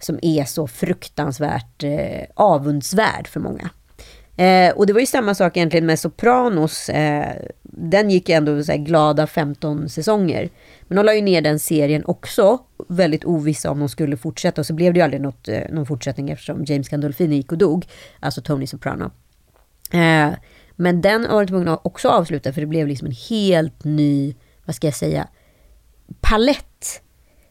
[SPEAKER 3] som är så fruktansvärt eh, avundsvärd för många. Eh, och det var ju samma sak egentligen med Sopranos. Eh, den gick ändå så här glada 15 säsonger. Men de la ju ner den serien också. Väldigt ovissa om de skulle fortsätta. Och så blev det ju aldrig något, eh, någon fortsättning eftersom James Gandolfini gick och dog. Alltså Tony Soprano. Eh, men den var de tvungna att också avsluta för det blev liksom en helt ny, vad ska jag säga, palett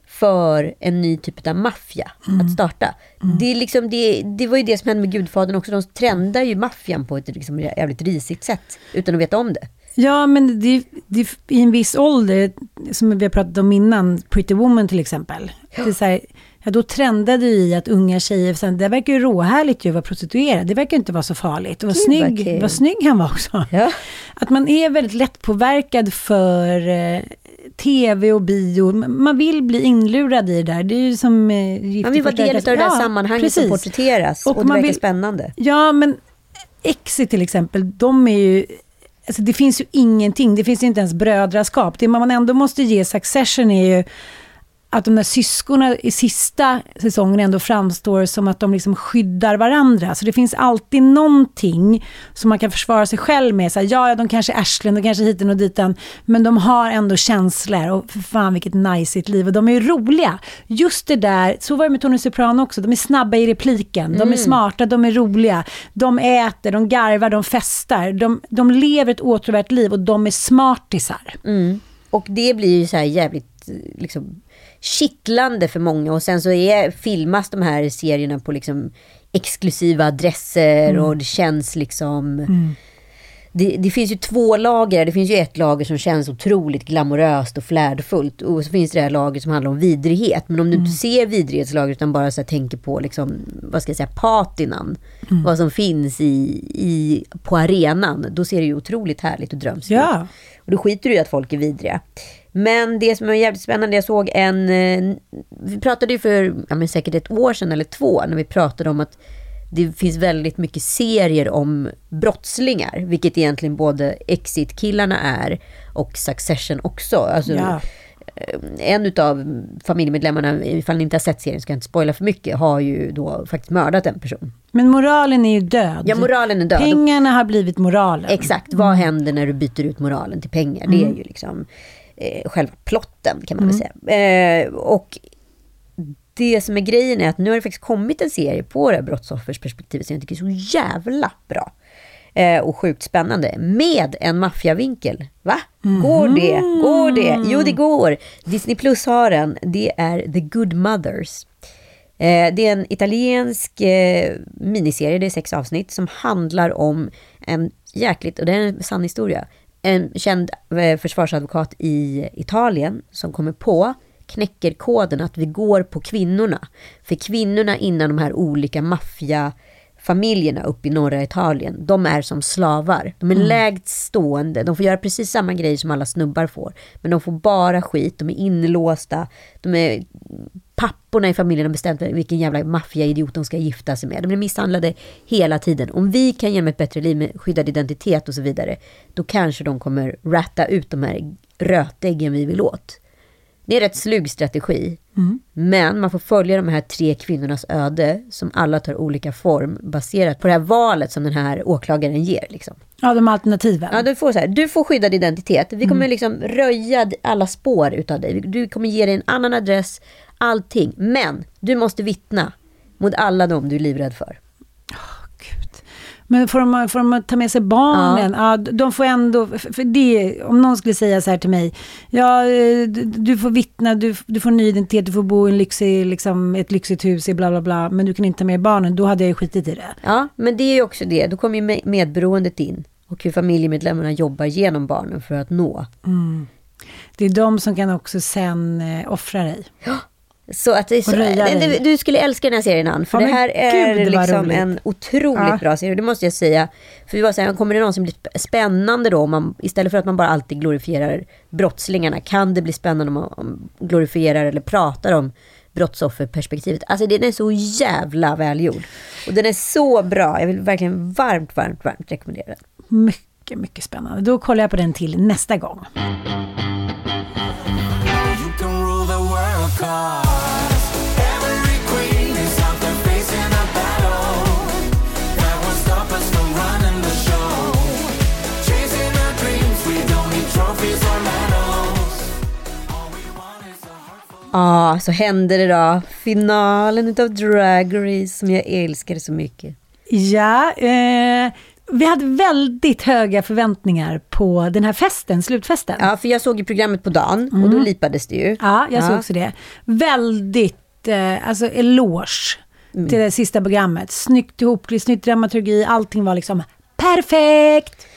[SPEAKER 3] för en ny typ av maffia att starta. Det, är liksom, det, det var ju det som hände med Gudfadern också. De trendar ju maffian på ett liksom jävligt risigt sätt utan att veta om det.
[SPEAKER 2] ja men det, det, i en viss ålder, som vi har pratat om innan, Pretty Woman till exempel. Det är så här, ja, då trendade ju i att unga tjejer, sen, det verkar ju råhärligt ju att vara prostituerad. Det verkar inte vara så farligt. Och vad snygg, vad snygg han var också.
[SPEAKER 3] Ja.
[SPEAKER 2] Att man är väldigt lätt påverkad för eh, tv och bio. Man vill bli inlurad i det där. Det är ju som eh,
[SPEAKER 3] Man vill vara del av det där.
[SPEAKER 2] Ja,
[SPEAKER 3] sammanhanget som
[SPEAKER 2] precis.
[SPEAKER 3] porträtteras. Och,
[SPEAKER 2] Och
[SPEAKER 3] det verkar
[SPEAKER 2] vill-
[SPEAKER 3] spännande.
[SPEAKER 2] Ja, men Exit till exempel, de är ju... Alltså det finns ju ingenting, det finns ju inte ens brödraskap. Det man ändå måste ge Succession är ju att de där syskonen i sista säsongen ändå framstår som att de liksom skyddar varandra. Så det finns alltid någonting som man kan försvara sig själv med. Så här, ja, ja, de kanske är arslen, de kanske är hiten och ditan, men de har ändå känslor. Och för fan vilket najsigt liv. Och de är ju roliga. Just det där, så var det med Tony Soprano också. De är snabba i repliken, de är smarta, de är roliga. De äter, de garvar, de festar. De, de lever ett åtråvärt liv och de är smartisar.
[SPEAKER 3] Och det blir ju så här jävligt eh, liksom, kittlande för många. Och sen så är, filmas de här serierna på liksom exklusiva adresser och det känns liksom... Det, det finns ju två lager. Det finns ju ett lager som känns otroligt glamoröst och flärdfullt. Och så finns det det här lagret som handlar om vidrighet. Men om du inte ser vidrighetslagret utan bara så tänker på liksom, vad ska jag säga, patinan. Vad som finns i, i, på arenan. Då ser det ju otroligt härligt och drömskt ut.
[SPEAKER 2] Ja.
[SPEAKER 3] Och då skiter du i att folk är vidriga. Men det som är jävligt spännande, jag såg en... eh, Vi pratade ju för ja, säkert ett år sedan eller två, när vi pratade om att det finns väldigt mycket serier om brottslingar, vilket egentligen både Exit-killarna är och Succession också. Alltså,
[SPEAKER 2] Ja.
[SPEAKER 3] eh, En utav familjemedlemmarna, ifall ni inte har sett serien, ska jag inte spoila för mycket, har ju då faktiskt mördat en person.
[SPEAKER 2] Men moralen är ju död.
[SPEAKER 3] Ja, moralen är död.
[SPEAKER 2] Pengarna har blivit moralen.
[SPEAKER 3] Exakt, vad händer när du byter ut moralen till pengar? Det är ju liksom eh, själva plotten kan man väl säga. Eh, och det som är grejen är att nu har det faktiskt kommit en serie på det här brottsoffersperspektivet som jag tycker är så jävla bra. Eh, och sjukt spännande. Med en maffiavinkel. Va? Går det? Går det? Jo, det går. Disney Plus har den. Det är The Good Mothers. Eh, det är en italiensk eh, miniserie, det är sex avsnitt, som handlar om en jäkligt, och det är en sann historia, en känd eh, försvarsadvokat i Italien som kommer på, knäcker koden att vi går på kvinnorna. För kvinnorna inom de här olika maffiafamiljerna uppe i norra Italien, de är som slavar. De är lägst stående, de får göra precis samma grej som alla snubbar får. Men de får bara skit, de är inlåsta, de är papporna i familjen har bestämt vilken jävla maffiaidiot de ska gifta sig med. De blir misshandlade hela tiden. Om vi kan ge dem ett bättre liv med skyddad identitet och så vidare, då kanske de kommer ratta ut de här rötäggen vi vill åt. Det är en rätt slug strategi. Men man får följa de här tre kvinnornas öde som alla tar olika form baserat på det här valet som den här åklagaren ger. Liksom.
[SPEAKER 2] Ja, de alternativen.
[SPEAKER 3] Ja, du, får så här, du får skyddad identitet. Vi kommer liksom röja alla spår utav dig. Du kommer ge dig en annan adress, allting. Men du måste vittna mot alla dem du är livrädd för.
[SPEAKER 2] Gud. Men får de, får de ta med sig barnen? Ja. de får ändå, för det, om någon skulle säga så här till mig, ja, eh, du, du får vittna, du, du får ny identitet, du får bo i en lyxig, liksom, ett lyxigt hus i bla bla bla, men du kan inte ta med barnen, då hade jag ju skitit i det.
[SPEAKER 3] Ja, men det är ju också det. Då kommer ju med- medberoendet in. Och hur familjemedlemmarna jobbar genom barnen för att nå.
[SPEAKER 2] Det är de som kan också sen eh, offra dig.
[SPEAKER 3] Så att så, du, du skulle älska den här serien Ann, för
[SPEAKER 2] Ja,
[SPEAKER 3] det här är
[SPEAKER 2] gud,
[SPEAKER 3] liksom en otroligt
[SPEAKER 2] Ja.
[SPEAKER 3] bra serie. Det måste jag säga. För vi var så här, kommer det någonsin bli sp- spännande då? Om man, istället för att man bara alltid glorifierar brottslingarna, kan det bli spännande om man glorifierar eller pratar om brottsofferperspektivet. Alltså den är så jävla välgjord. Och den är så bra. Jag vill verkligen varmt, varmt, varmt rekommendera den.
[SPEAKER 2] Mycket, mycket spännande. Då kollar jag på den till nästa gång.
[SPEAKER 3] Ja, så hände det då. Finalen utav Drag Race som jag älskar så mycket.
[SPEAKER 2] Ja, eh, vi hade väldigt höga förväntningar på den här festen, slutfesten.
[SPEAKER 3] Ja, för jag såg ju programmet på dagen och då lipades det ju.
[SPEAKER 2] Mm. Ja, jag såg också det. Väldigt, eh, alltså eloge
[SPEAKER 3] Mm.
[SPEAKER 2] till det sista programmet. Snyggt ihop, snyggt dramaturgi, allting var liksom perfekt.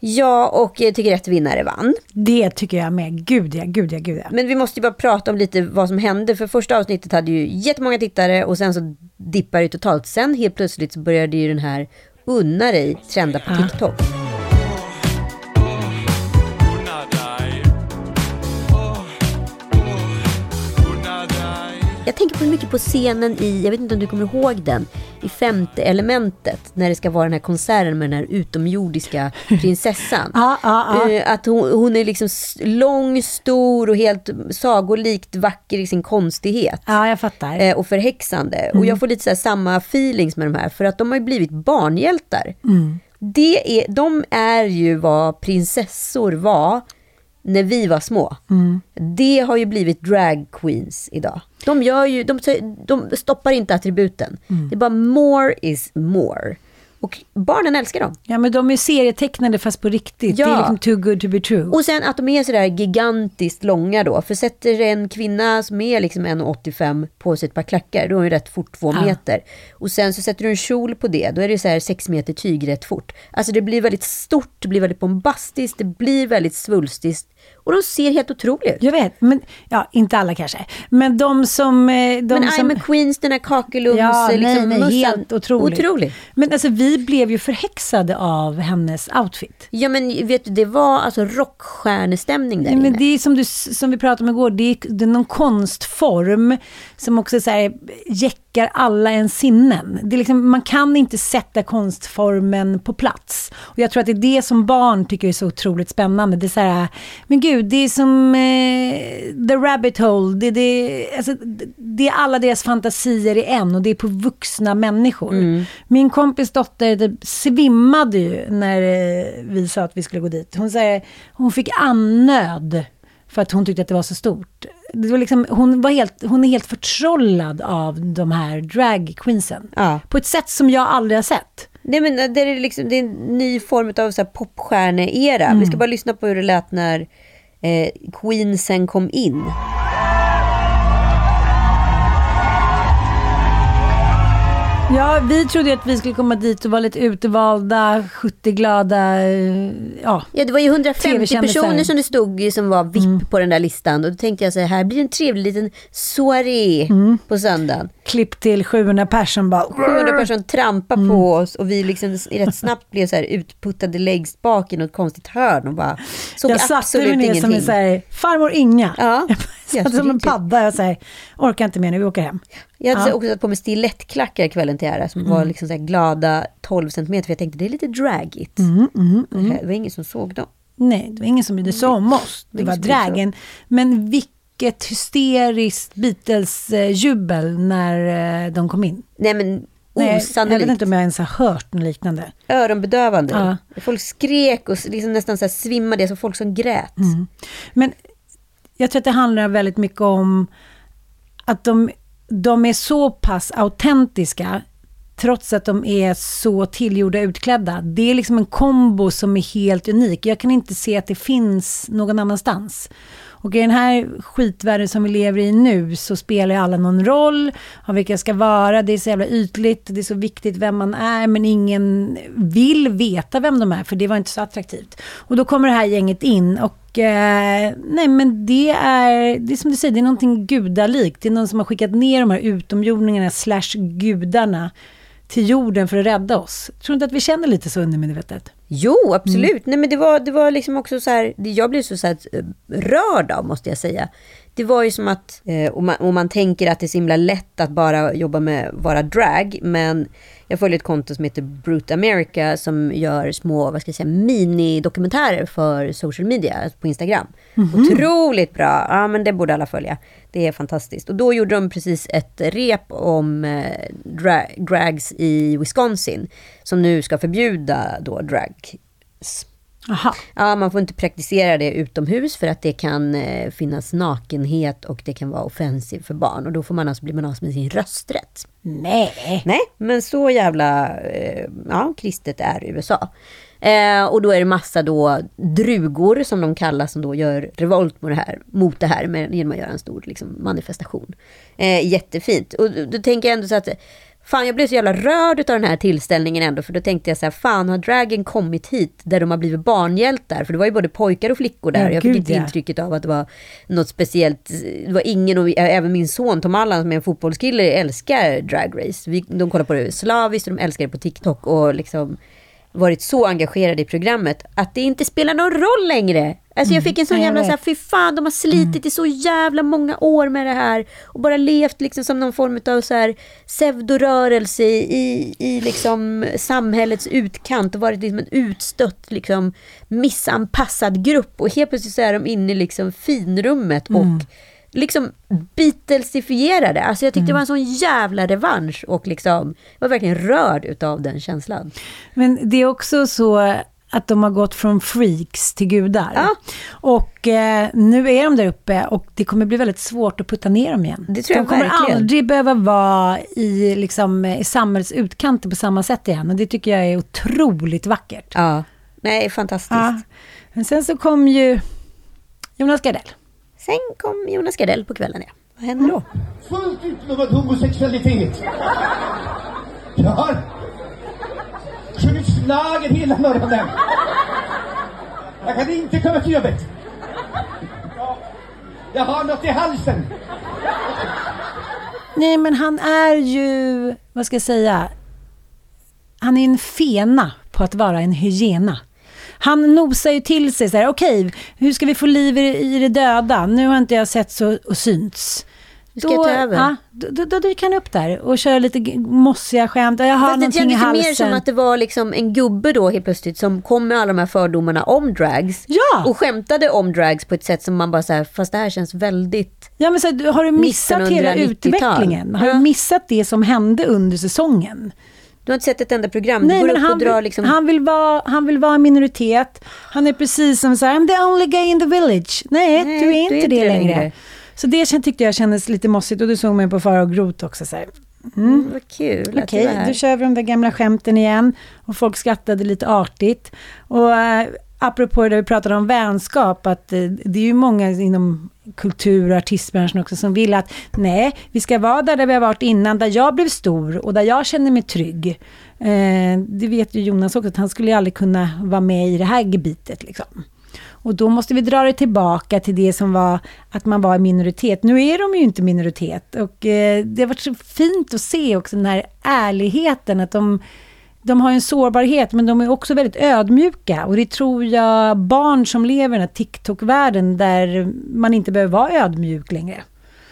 [SPEAKER 3] Ja, och jag tycker rätt vinnare vann.
[SPEAKER 2] Det tycker jag med. Gud ja, gud ja, gud ja.
[SPEAKER 3] Men vi måste ju bara prata om lite vad som hände. För första avsnittet hade ju jättemånga tittare och sen så dippade det totalt. Sen helt plötsligt så började ju den här Unna dig trenda på TikTok.
[SPEAKER 5] Ja. Jag tänker
[SPEAKER 3] på mycket på scenen i, jag vet inte om du kommer ihåg den, i femte elementet. När det ska vara den här konserten med den här utomjordiska prinsessan.
[SPEAKER 2] Ja, ja.
[SPEAKER 3] Eh, Att hon, hon är liksom lång, stor och helt sagolikt vacker i sin konstighet.
[SPEAKER 2] Ja, jag fattar.
[SPEAKER 3] Eh, och förhäxande. Och jag får lite så här samma feelings med de här. För att de har ju blivit barnhjältar. Det är, de är ju vad prinsessor var när vi var små. Det har ju blivit drag queens idag. De, gör ju, de, de stoppar inte attributen. Det är bara more is more. Och barnen älskar dem.
[SPEAKER 2] Ja, men de är serietecknade fast på riktigt.
[SPEAKER 3] Ja.
[SPEAKER 2] Det är liksom too good to be true.
[SPEAKER 3] Och sen att de är sådär gigantiskt långa då. För sätter en kvinna som är liksom 1,85 på sig ett par klackar, då är hon ju rätt fort två
[SPEAKER 2] Ja.
[SPEAKER 3] meter. Och sen så sätter du en kjol på det, då är det så här sex meter tyg rätt fort. Alltså det blir väldigt stort, det blir väldigt bombastiskt, det blir väldigt svulstiskt. Och de ser helt otroliga ut.
[SPEAKER 2] Jag vet, men ja, inte alla kanske. Men de som... eh, De
[SPEAKER 3] Men
[SPEAKER 2] som...
[SPEAKER 3] I'm a Queens, den här kakelums
[SPEAKER 2] Ja, nej,
[SPEAKER 3] liksom,
[SPEAKER 2] nej,
[SPEAKER 3] mössan.
[SPEAKER 2] helt otroligt.
[SPEAKER 3] Otrolig.
[SPEAKER 2] Men alltså vi blev ju förhäxade av hennes outfit.
[SPEAKER 3] Ja men vet du, det var alltså rockstjärnestämning där
[SPEAKER 2] Nej, men
[SPEAKER 3] inne.
[SPEAKER 2] det är som, du, som vi pratade om igår, det är, det är någon konstform som också så här, jäckar alla ens sinnen. Det är liksom, man kan inte sätta konstformen på plats. Och jag tror att det är det som barn tycker är så otroligt spännande. Det är så här, men gud, det är som eh, The Rabbit Hole. Det, det, alltså, det- det är alla deras fantasier i en och det är på vuxna människor. Min kompis dotter typ svimmade ju när eh, vi sa att vi skulle gå dit. Hon, säger, hon fick annöd för att hon tyckte att det var så stort. Det var liksom, hon, var helt, hon är helt förtrollad av de här drag queensen.
[SPEAKER 3] Ja.
[SPEAKER 2] På ett sätt som jag aldrig har sett.
[SPEAKER 3] Nej, men det, är liksom, det är en ny form av popstjärne-era. Vi ska bara lyssna på hur det lät när eh, Queensen kom in.
[SPEAKER 2] Ja, vi trodde att vi skulle komma dit och vara lite utvalda, 70 glada, eh, ja.
[SPEAKER 3] Ja, det var ju 150
[SPEAKER 2] TV-kändisar.
[SPEAKER 3] personer som det stod som var VIP på den där listan. Och då tänkte jag så här, här blir en trevlig liten soaré på söndagen.
[SPEAKER 2] Klipp till 700 personer bara...
[SPEAKER 3] 700 personer trampar på oss och vi liksom rätt snabbt blev så här utputtade längst bak i något konstigt hörn och bara såg
[SPEAKER 2] jag satte
[SPEAKER 3] absolut
[SPEAKER 2] mig ner
[SPEAKER 3] ingenting.
[SPEAKER 2] som en så farmor Inga.
[SPEAKER 3] Ja.
[SPEAKER 2] Jag satt som en padda. Jag säger, orkar inte mer nu, vi åker hem.
[SPEAKER 3] Jag hade
[SPEAKER 2] Ja.
[SPEAKER 3] också satt på mig stilettklackar kvällen till ära som var liksom så här glada 12 centimeter för jag tänkte det är lite dragigt. Det var ingen som såg dem.
[SPEAKER 2] Nej, det var ingen som brydde sig om oss. Det
[SPEAKER 3] ingen
[SPEAKER 2] var dragen. Men vilket hysteriskt Beatles-jubel när eh, de kom in.
[SPEAKER 3] Nej men
[SPEAKER 2] Nej, jag vet
[SPEAKER 3] osannolikt.
[SPEAKER 2] inte om jag ens har hört något liknande.
[SPEAKER 3] Öronbedövande.
[SPEAKER 2] Ja.
[SPEAKER 3] Folk skrek och liksom nästan så här svimmade, så folk som grät.
[SPEAKER 2] Men jag tror att det handlar väldigt mycket om att de, de är så pass autentiska trots att de är så tillgjorda utklädda. Det är liksom en kombo som är helt unik. Jag kan inte se att det finns någon annanstans. Och i den här skitvärlden som vi lever i nu så spelar ju alla någon roll av vilka jag ska vara. Det är så jävla ytligt, det är så viktigt vem man är men ingen vill veta vem de är för det var inte så attraktivt. Och då kommer det här gänget in och eh, nej men det är, det är som du säger, det är någonting gudalikt. Det är någon som har skickat ner de här utomjordingarna slash gudarna till jorden för att rädda oss. Tror du inte att vi känner lite så undermedvetet?
[SPEAKER 3] Jo, absolut. Nej, men det var, det var liksom också så här, jag blev så, så här, eh, rörd av, måste jag säga. Det var ju som att, eh, om man, om man tänker att det är så himla lätt att bara jobba med vara drag, men jag följer ett konto som heter Brute America som gör små, vad ska jag säga, minidokumentärer för social media på Instagram. Otroligt bra, ja men det borde alla följa. Det är fantastiskt. Och då gjorde de precis ett rep om eh, dra- drags i Wisconsin, som nu ska förbjuda då drags.
[SPEAKER 2] Aha.
[SPEAKER 3] Ja, man får inte praktisera det utomhus för att det kan eh, finnas nakenhet och det kan vara offensivt för barn. Och då får man alltså bli man av med sin rösträtt.
[SPEAKER 2] Nej.
[SPEAKER 3] Nej, men så jävla eh, ja, kristet är USA. Eh, och då är det massa då drugor som de kallas som då gör revolt mot det här, mot det här med, genom att göra en stor liksom, manifestation. Eh, jättefint. Och då tänker jag ändå så att Fan, jag blev så jävla rörd av den här tillställningen ändå, för då tänkte jag så här, fan har dragen kommit hit där de har blivit barnhjältar? För det var ju både pojkar och flickor där.
[SPEAKER 2] Ja,
[SPEAKER 3] jag fick inte
[SPEAKER 2] ja.
[SPEAKER 3] intrycket av att det var något speciellt. Det var ingen, och även min son Tom Allan som är en fotbollskille älskar Drag Race. Vi, de kollar på det slaviskt och de älskar det på TikTok och liksom varit så engagerad i programmet att det inte spelar någon roll längre. Alltså jag fick en sån
[SPEAKER 2] Mm.
[SPEAKER 3] jävla så här, fy fan de har slitit i så jävla många år med det här och bara levt liksom som någon form av så här pseudorörelse i, i liksom samhällets utkant och varit liksom en utstött liksom missanpassad grupp och helt plötsligt så är de inne i liksom finrummet och liksom Beatlesifierade. Alltså jag tyckte det var en sån jävla revansch och liksom jag var verkligen rörd utav den känslan.
[SPEAKER 2] Men det är också så att de har gått från freaks till gudar.
[SPEAKER 3] Ja.
[SPEAKER 2] Och eh, nu är de där uppe och det kommer bli väldigt svårt att putta ner dem igen.
[SPEAKER 3] Det tror jag
[SPEAKER 2] de kommer
[SPEAKER 3] verkligen.
[SPEAKER 2] aldrig behöva vara i, liksom, i samhällets utkanter på samma sätt igen. Och det tycker jag är otroligt vackert.
[SPEAKER 3] Ja, nej fantastiskt.
[SPEAKER 2] Ja. Men sen så kom ju Jonas Gardell.
[SPEAKER 3] Sen kom Jonas Gardell på kvällen. Ja. Vad hände då?
[SPEAKER 6] fullt utlovad homosexualitet. Jag har sjungit schlager hela morgonen. Jag kan inte komma till jobbet. Ja, Jag har något i halsen.
[SPEAKER 2] Nej, men han är ju, vad ska jag säga, han är en fena på att vara en hyena. Han nosar ju till sig så här, okej, hur ska vi få liv i, det döda? Nu har inte jag sett så och synts.
[SPEAKER 3] Ska jag ta över.
[SPEAKER 2] Ja, då, då, då dyker han upp där och kör lite mossiga skämt. Jag har
[SPEAKER 3] Fast det kändes mer som att det var liksom en gubbe då helt plötsligt som kom med alla de här fördomarna om drags.
[SPEAKER 2] Ja.
[SPEAKER 3] Och skämtade om drags på ett sätt som man bara så här, fast det här känns väldigt...
[SPEAKER 2] Ja, men så, här, har du missat hela
[SPEAKER 3] 1990-tal?
[SPEAKER 2] utvecklingen? Har
[SPEAKER 3] Ja.
[SPEAKER 2] du missat det som hände under säsongen?
[SPEAKER 3] Du har inte sett ett enda program.
[SPEAKER 2] Nej,
[SPEAKER 3] du
[SPEAKER 2] men han,
[SPEAKER 3] drar
[SPEAKER 2] vill,
[SPEAKER 3] liksom...
[SPEAKER 2] han, vill vara, han vill vara en minoritet. Han är precis som så här, I'm the only guy in the village. Nej,
[SPEAKER 3] Nej,
[SPEAKER 2] du är inte det, längre.
[SPEAKER 3] längre.
[SPEAKER 2] Så det tyckte jag kändes lite mossigt och du såg mig på Farao Groth också. Så här.
[SPEAKER 3] Mm, vad kul att
[SPEAKER 2] Okej,
[SPEAKER 3] du var här.
[SPEAKER 2] då kör vi de där gamla skämten igen. Och folk skrattade lite artigt. Och äh, apropå det vi pratade om vänskap, att eh, det är ju många inom kultur och artistbranschen också som vill att nej, vi ska vara där, där vi har varit innan, där jag blev stor och där jag känner mig trygg. Eh, det vet ju Jonas också, att han skulle ju aldrig kunna vara med i det här gebitet. Liksom. Och då måste vi dra det tillbaka till det som var att man var i minoritet. Nu är de ju inte minoritet. Och eh, det har varit så fint att se också den här ärligheten. Att de, de har en sårbarhet men de är också väldigt ödmjuka. Och det tror jag barn som lever i den här TikTok-världen där man inte behöver vara ödmjuk längre.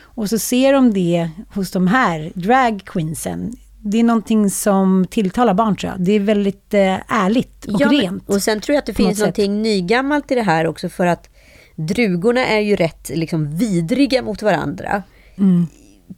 [SPEAKER 2] Och så ser de det hos de här drag queensen. Det är någonting som tilltalar barn tror jag. Det är väldigt eh, ärligt och
[SPEAKER 3] Ja, men-
[SPEAKER 2] rent.
[SPEAKER 3] och sen tror jag att det
[SPEAKER 2] något
[SPEAKER 3] finns
[SPEAKER 2] sätt.
[SPEAKER 3] någonting nygammalt i det här också för att drugorna är ju rätt liksom vidriga mot varandra.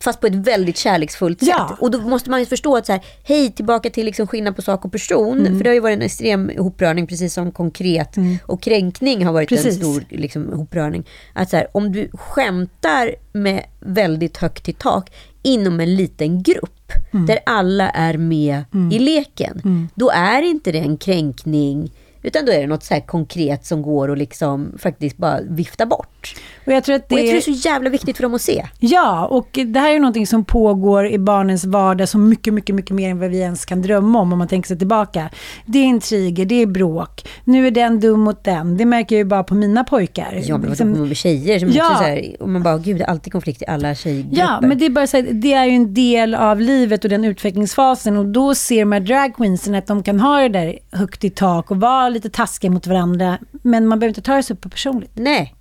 [SPEAKER 3] Fast på ett väldigt kärleksfullt sätt.
[SPEAKER 2] Mm. Ja.
[SPEAKER 3] Och då måste man ju förstå att så här, hej tillbaka till liksom skillnad på sak och person.
[SPEAKER 2] Mm.
[SPEAKER 3] För det har ju varit en extrem hoprörning precis som konkret. Och kränkning har varit en
[SPEAKER 2] Precis.
[SPEAKER 3] stor liksom, hoprörning. Att så här, om du skämtar med väldigt högt i tak inom en liten grupp.
[SPEAKER 2] Mm.
[SPEAKER 3] Där alla är med i leken. Då är inte det en kränkning. Utan då är det något så här konkret som går att liksom faktiskt bara vifta bort.
[SPEAKER 2] Och jag tror att det...
[SPEAKER 3] Och jag tror det är så jävla viktigt för dem att se.
[SPEAKER 2] Ja, och det här är någonting som pågår i barnens vardag så mycket, mycket, mycket mer än vad vi ens kan drömma om om man tänker sig tillbaka. Det är intriger, det är bråk. Nu är den dum mot den. Det märker jag ju bara på mina pojkar.
[SPEAKER 3] Ja, men
[SPEAKER 2] Liksom-
[SPEAKER 3] med tjejer som
[SPEAKER 2] Ja.
[SPEAKER 3] också så här, och man bara, gud det är alltid konflikt i alla tjejgrupper.
[SPEAKER 2] Ja, men det är bara så här, det är ju en del av livet och den utvecklingsfasen och då ser här dragqueensen att de kan ha det där högt i tak och vara lite taskiga mot varandra, men man behöver inte ta det så på personligt.
[SPEAKER 3] Nej,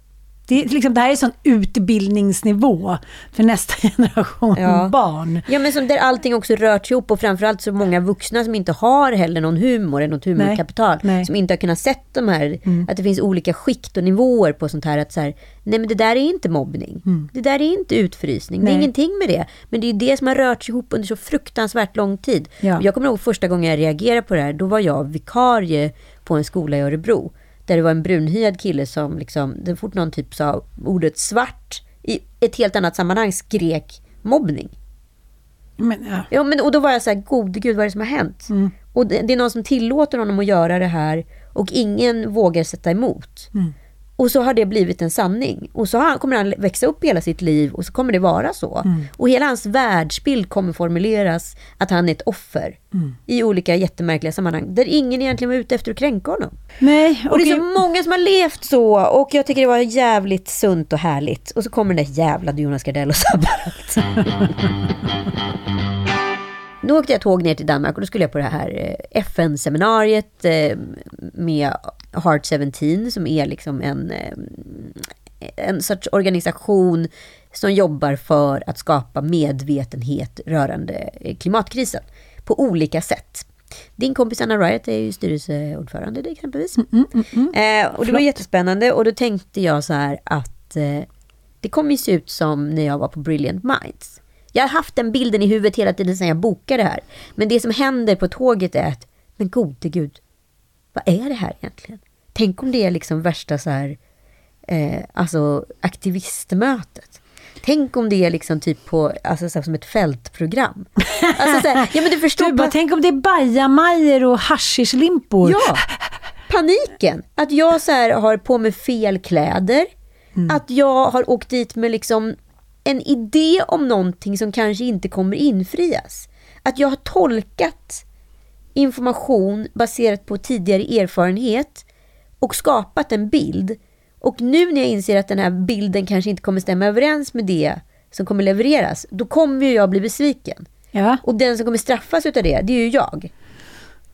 [SPEAKER 2] Det, är, liksom, det här är sån utbildningsnivå för nästa generation
[SPEAKER 3] Ja.
[SPEAKER 2] barn.
[SPEAKER 3] Ja men som där allting också rört ihop och framförallt så många vuxna som inte har heller någon humor, eller något humorkapital.
[SPEAKER 2] Nej.
[SPEAKER 3] Som inte har kunnat sett de här, att det finns olika skikt och nivåer på sånt här. Att så här, nej men det där är inte mobbning. Det där är inte utfrysning. Det
[SPEAKER 2] Nej.
[SPEAKER 3] är ingenting med det. Men det är det som har rört ihop under så fruktansvärt lång tid.
[SPEAKER 2] Ja.
[SPEAKER 3] Jag kommer ihåg första gången jag reagerade på det här, då var jag vikarie på en skola i Örebro. Där det var en brunhyad kille som liksom, det fort någon typ sa ordet svart i ett helt annat sammanhang skrek mobbning.
[SPEAKER 2] Men, ja.
[SPEAKER 3] Ja, men, och då var jag så här, gode gud vad är det som har hänt? Och det, det är någon som tillåter honom att göra det här och ingen vågar sätta emot. Och så har det blivit en sanning. Och så har han, kommer han växa upp hela sitt liv och så kommer det vara så. Och hela hans världsbild kommer formuleras att han är ett offer. I olika jättemärkliga sammanhang. Där ingen egentligen var ute efter att kränka honom.
[SPEAKER 2] Nej,
[SPEAKER 3] Och det är så många som har levt så och jag tycker det var jävligt sunt och härligt. Och så kommer den där jävla Jonas Gardell och sabbar allt. nu åkte jag tåg ner till Danmark och då skulle jag på det här eh, FN-seminariet eh, med Heart 17 som är liksom en, eh, en sorts organisation som jobbar för att skapa medvetenhet rörande klimatkrisen på olika sätt. Din kompis Anna Riot är ju styrelseordförande det exempelvis. Eh, och det var jättespännande och då tänkte jag så här att eh, det kommer ju se ut som när jag var på Brilliant Minds. Jag har haft den bilden i huvudet hela tiden sedan jag bokade det här. Men det som händer på tåget är att, men gode gud, vad är det här egentligen? Tänk om det är liksom värsta så här, eh, alltså aktivistmötet. Tänk om det är liksom typ på, alltså så här, som ett fältprogram. Alltså så här, ja men du förstår.
[SPEAKER 2] Du bara,
[SPEAKER 3] pa-
[SPEAKER 2] tänk om det är bajamajor och haschischlimpor.
[SPEAKER 3] Ja, paniken. Att jag så här har på mig fel kläder. Att jag har åkt dit med liksom en idé om någonting som kanske inte kommer infrias. Att jag har tolkat information baserat på tidigare erfarenhet och skapat en bild. Och nu när jag inser att den här bilden kanske inte kommer stämma överens med det som kommer levereras, då kommer ju jag bli besviken.
[SPEAKER 2] Ja.
[SPEAKER 3] Och den som kommer straffas utav det, det är ju jag.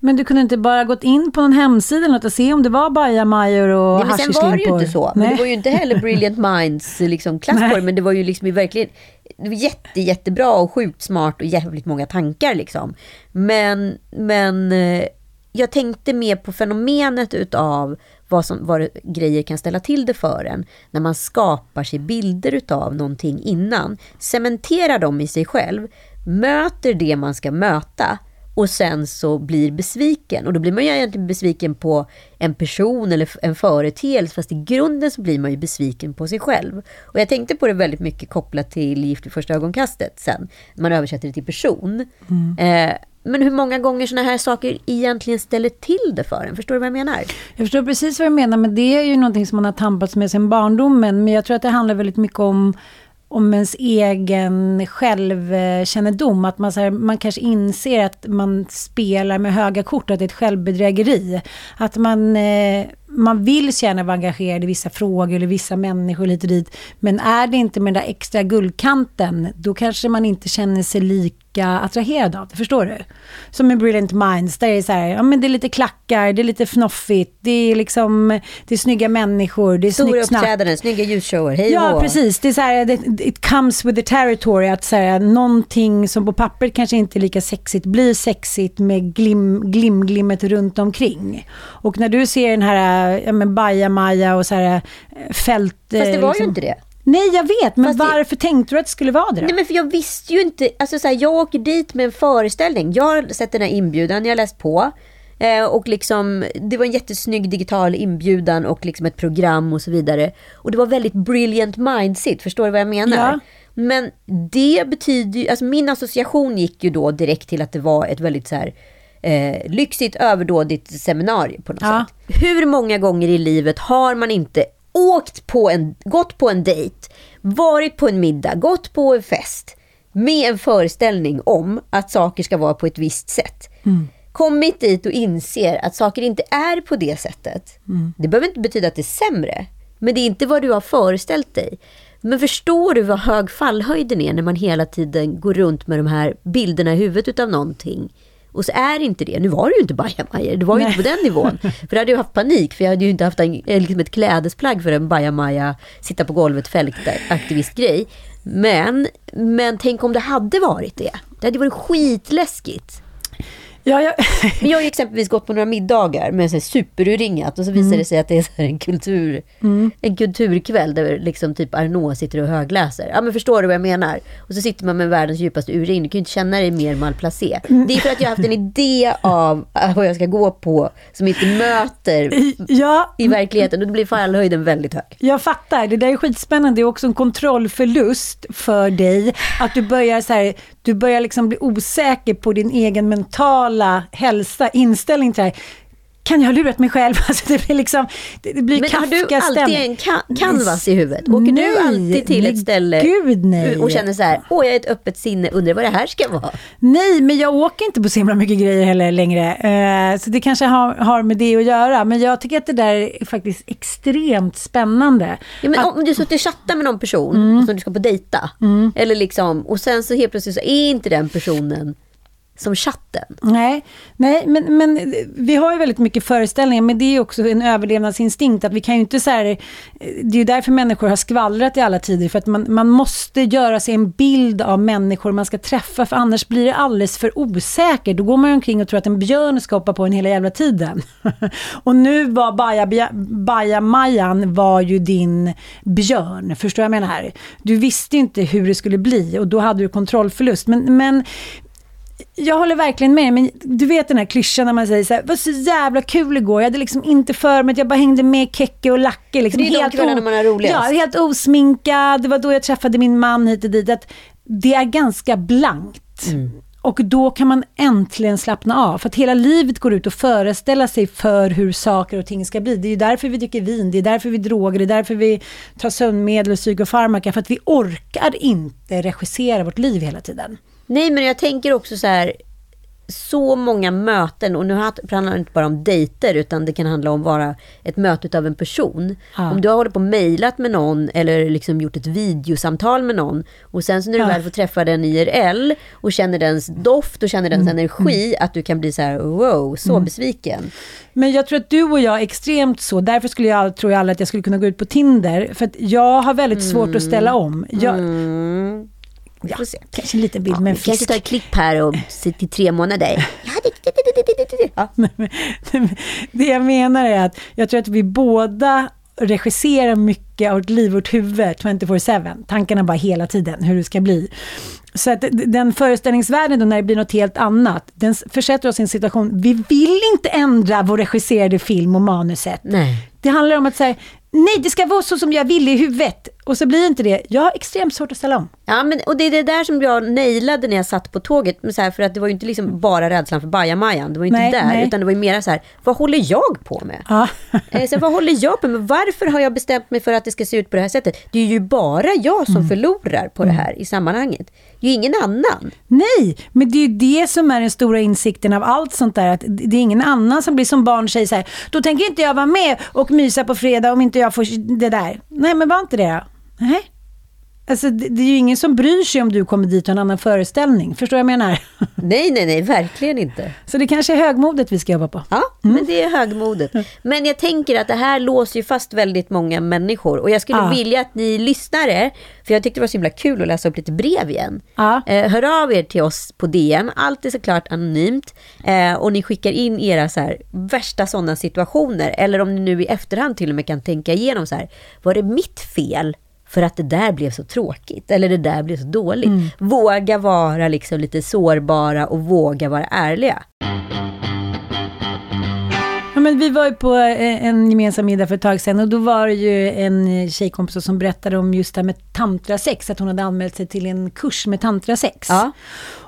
[SPEAKER 2] Men du kunde inte bara gått in på någon hemsida eller något och se om det var bajamajor och
[SPEAKER 3] Nej, men sen var det ju inte så. Men
[SPEAKER 2] Nej.
[SPEAKER 3] det var ju inte heller Brilliant Minds liksom, klass på det. Men det var ju liksom verkligen det var jätte, jättebra och sjukt smart och jävligt många tankar liksom. Men, men eh, jag tänkte mer på fenomenet utav vad, som, vad grejer kan ställa till det för en. När man skapar sig bilder utav någonting innan. Cementerar dem i sig själv. Möter det man ska möta. Och sen så blir besviken. Och då blir man ju egentligen besviken på en person eller en företeelse. Fast i grunden så blir man ju besviken på sig själv. Och jag tänkte på det väldigt mycket kopplat till Gift vid första ögonkastet sen. När man översätter det till person. Eh, men hur många gånger sådana här saker egentligen ställer till det för en? Förstår du vad jag menar?
[SPEAKER 2] Jag förstår precis vad du menar, men det är ju någonting som man har tampats med sen barndomen. Men jag tror att det handlar väldigt mycket om, om ens egen självkännedom. Att man, så här, man kanske inser att man spelar med höga kort, att det är ett självbedrägeri. Att man, eh, man vill känna vara engagerad i vissa frågor eller vissa människor lite dit. Men är det inte med den där extra guldkanten, då kanske man inte känner sig lika attraherad av det. Förstår du? Som i Brilliant Minds, där är det så här, ja men det är lite klackar, det är lite fnoffigt, det är liksom, det är snygga människor, det är
[SPEAKER 3] Stora
[SPEAKER 2] snyggt
[SPEAKER 3] uppträdanden, snygga ljusshower, hej
[SPEAKER 2] Ja, precis. Det är så här, it comes with the territory. Att så här, någonting som på pappret kanske inte är lika sexigt blir sexigt med glim, glimglimmet runt omkring. Och när du ser den här ja, men bajamaja och så här eh, fält...
[SPEAKER 3] Fast det
[SPEAKER 2] eh,
[SPEAKER 3] var
[SPEAKER 2] liksom-
[SPEAKER 3] ju inte det.
[SPEAKER 2] Nej, jag vet. Men
[SPEAKER 3] Fast det-
[SPEAKER 2] varför tänkte du att det skulle vara det då?
[SPEAKER 3] Nej men för jag visste ju inte, alltså så här, jag åker dit med en föreställning. Jag har sett den här inbjudan, jag har läst på. Eh, och liksom, det var en jättesnygg digital inbjudan och liksom ett program och så vidare. Och det var väldigt brilliant mindset, förstår du vad jag menar?
[SPEAKER 2] Ja.
[SPEAKER 3] Men det betyder ju, alltså min association gick ju då direkt till att det var ett väldigt så här eh, lyxigt, överdådigt seminarium på något
[SPEAKER 2] Ja.
[SPEAKER 3] sätt. Hur många gånger i livet har man inte åkt på en, gått på en dejt, varit på en middag, gått på en fest med en föreställning om att saker ska vara på ett visst sätt. Kommit dit och inser att saker inte är på det sättet. Det behöver inte betyda att det är sämre, men det är inte vad du har föreställt dig. Men förstår du vad hög fallhöjden är när man hela tiden går runt med de här bilderna i huvudet utav någonting? Och så är det inte det. Nu var det ju inte bajamajor, det var ju inte på den nivån. För då hade jag haft panik, för jag hade ju inte haft en, eh, liksom ett klädesplagg för en bajamaja, sitta på golvet, fältaktivistgrej. Men, men tänk om det hade varit det. Det hade varit skitläskigt.
[SPEAKER 2] Ja, ja.
[SPEAKER 3] Men jag har ju exempelvis gått på några middagar med så här superurringat och så visar det sig att det är en, kultur, en kulturkväll där liksom typ Arnaud sitter och högläser. Ja men förstår du vad jag menar? Och så sitter man med världens djupaste urring. Du kan ju inte känna dig mer malplacé. Det är för att jag har haft en idé av vad jag ska gå på som inte möter
[SPEAKER 2] ja,
[SPEAKER 3] i verkligheten. Och då blir fallhöjden väldigt hög.
[SPEAKER 2] Jag fattar, det där är skitspännande. Det är också en kontrollförlust för dig. Att du börjar, så här, du börjar liksom bli osäker på din egen mentala hälsa, inställning till det här. Kan jag ha lurat mig själv? Alltså det blir liksom, det blir
[SPEAKER 3] Men har du alltid en ka- canvas i huvudet? Åker
[SPEAKER 2] Nej,
[SPEAKER 3] du alltid till ett ställe
[SPEAKER 2] gud, nej.
[SPEAKER 3] och känner så här, åh jag är ett öppet sinne, undrar vad det här ska vara?
[SPEAKER 2] Nej, men jag åker inte på så himla mycket grejer heller längre. Eh, så det kanske har, har med det att göra. Men jag tycker att det där är faktiskt extremt spännande.
[SPEAKER 3] Ja, men
[SPEAKER 2] Att-
[SPEAKER 3] om du suttit och chattar med någon person
[SPEAKER 2] Mm.
[SPEAKER 3] som du ska på dejta. Eller liksom, och sen så helt plötsligt så är inte den personen som chatten.
[SPEAKER 2] Nej, nej men, men vi har ju väldigt mycket föreställningar, men det är ju också en överlevnadsinstinkt att vi kan ju inte så här, det är ju därför människor har skvallrat i alla tider, för att man, man måste göra sig en bild av människor man ska träffa, för annars blir det alldeles för osäkert. Då går man ju omkring och tror att en björn ska hoppa på en hela jävla tiden. och nu var Baja, Baja var ju din björn, förstår vad jag menar här? Du visste inte hur det skulle bli och då hade du kontrollförlust. Men, men jag håller verkligen med, men du vet den här klyschan när man säger så här, var så jävla kul igår, jag hade liksom inte för mig att jag bara hängde med Kekke och Lacke. Liksom,
[SPEAKER 3] Det är de
[SPEAKER 2] helt
[SPEAKER 3] kvällarna
[SPEAKER 2] o-
[SPEAKER 3] man har roligast.
[SPEAKER 2] Ja, helt osminkad, det var då jag träffade min man hit och dit. Att det är ganska blankt.
[SPEAKER 3] Mm.
[SPEAKER 2] Och då kan man äntligen slappna av. För att hela livet går ut och föreställa sig för hur saker och ting ska bli. Det är ju därför vi dricker vin, det är därför vi droger, det är därför vi tar sömnmedel och psykofarmaka. För att vi orkar inte regissera vårt liv hela tiden.
[SPEAKER 3] Nej, men jag tänker också så här, så många möten, och nu handlar det inte bara om dejter, utan det kan handla om vara ett möte av en person.
[SPEAKER 2] Ja.
[SPEAKER 3] Om du har hållit på och mejlat med någon, eller liksom gjort ett videosamtal med någon, och sen så när du
[SPEAKER 2] Ja.
[SPEAKER 3] väl får träffa den IRL, och känner dens doft och känner dens
[SPEAKER 2] Mm.
[SPEAKER 3] energi, att du kan bli så här, wow, så besviken.
[SPEAKER 2] Men jag tror att du och jag är extremt så, därför skulle jag, tror jag aldrig att jag skulle kunna gå ut på Tinder. För att jag har väldigt svårt att ställa om. Jag,
[SPEAKER 3] Mm.
[SPEAKER 2] Ja, kanske en liten bild med en
[SPEAKER 3] Vi kanske
[SPEAKER 2] fisk.
[SPEAKER 3] tar ett klipp här och sitter i tre månader. Ja, det. Ja.
[SPEAKER 2] jag menar är att jag tror att vi båda regisserar mycket av vårt liv, vårt huvud 24-7. Tankarna bara hela tiden, hur det ska bli. Så att den föreställningsvärlden då när det blir något helt annat, den försätter oss i en situation, vi vill inte ändra vår regisserade film och manuset.
[SPEAKER 3] Nej.
[SPEAKER 2] Det handlar om att säga, nej det ska vara så som jag vill i huvudet. Och så blir inte det. Jag har extremt svårt att ställa om.
[SPEAKER 3] Ja, men, och det är det där som jag nailade när jag satt på tåget. Men så här, för att det var ju inte liksom bara rädslan för bajamajan. Det var ju inte
[SPEAKER 2] Nej,
[SPEAKER 3] där.
[SPEAKER 2] nej.
[SPEAKER 3] Utan det var ju mera så här, vad håller jag på med?
[SPEAKER 2] Ja.
[SPEAKER 3] Eh, så vad håller jag på med? Varför har jag bestämt mig för att det ska se ut på det här sättet? Det är ju bara jag som förlorar på det här i sammanhanget. Det är ju ingen annan.
[SPEAKER 2] Nej, men det är ju det som är den stora insikten av allt sånt där. Att det är ingen annan som blir som barn säger så här, då tänker inte jag vara med och mysa på fredag om inte jag får det där. Nej, men var inte det då? Nej. Alltså, det, det är ju ingen som bryr sig om du kommer dit och en annan föreställning. Förstår du vad jag menar?
[SPEAKER 3] Nej, nej, nej, verkligen inte.
[SPEAKER 2] Så det kanske är högmodet vi ska jobba på.
[SPEAKER 3] Ja, men det är högmodet. Men jag tänker att det här låser ju fast väldigt många människor. Och jag skulle
[SPEAKER 2] Ja.
[SPEAKER 3] vilja att ni lyssnare, för jag tyckte det var så himla kul att läsa upp lite brev igen.
[SPEAKER 2] Ja.
[SPEAKER 3] Eh, hör av er till oss på DM, allt är såklart anonymt. Eh, och ni skickar in era så här, värsta sådana situationer. Eller om ni nu i efterhand till och med kan tänka igenom så här, var det mitt fel? För att det där blev så tråkigt, eller det där blev så dåligt. Våga vara liksom lite sårbara och våga vara ärliga.
[SPEAKER 2] Ja, men vi var ju på eh, en gemensam middag för ett tag sedan och då var det ju en tjejkompis som berättade om just det här med tantrasex, att hon hade anmält sig till en kurs med tantrasex.
[SPEAKER 3] Ja.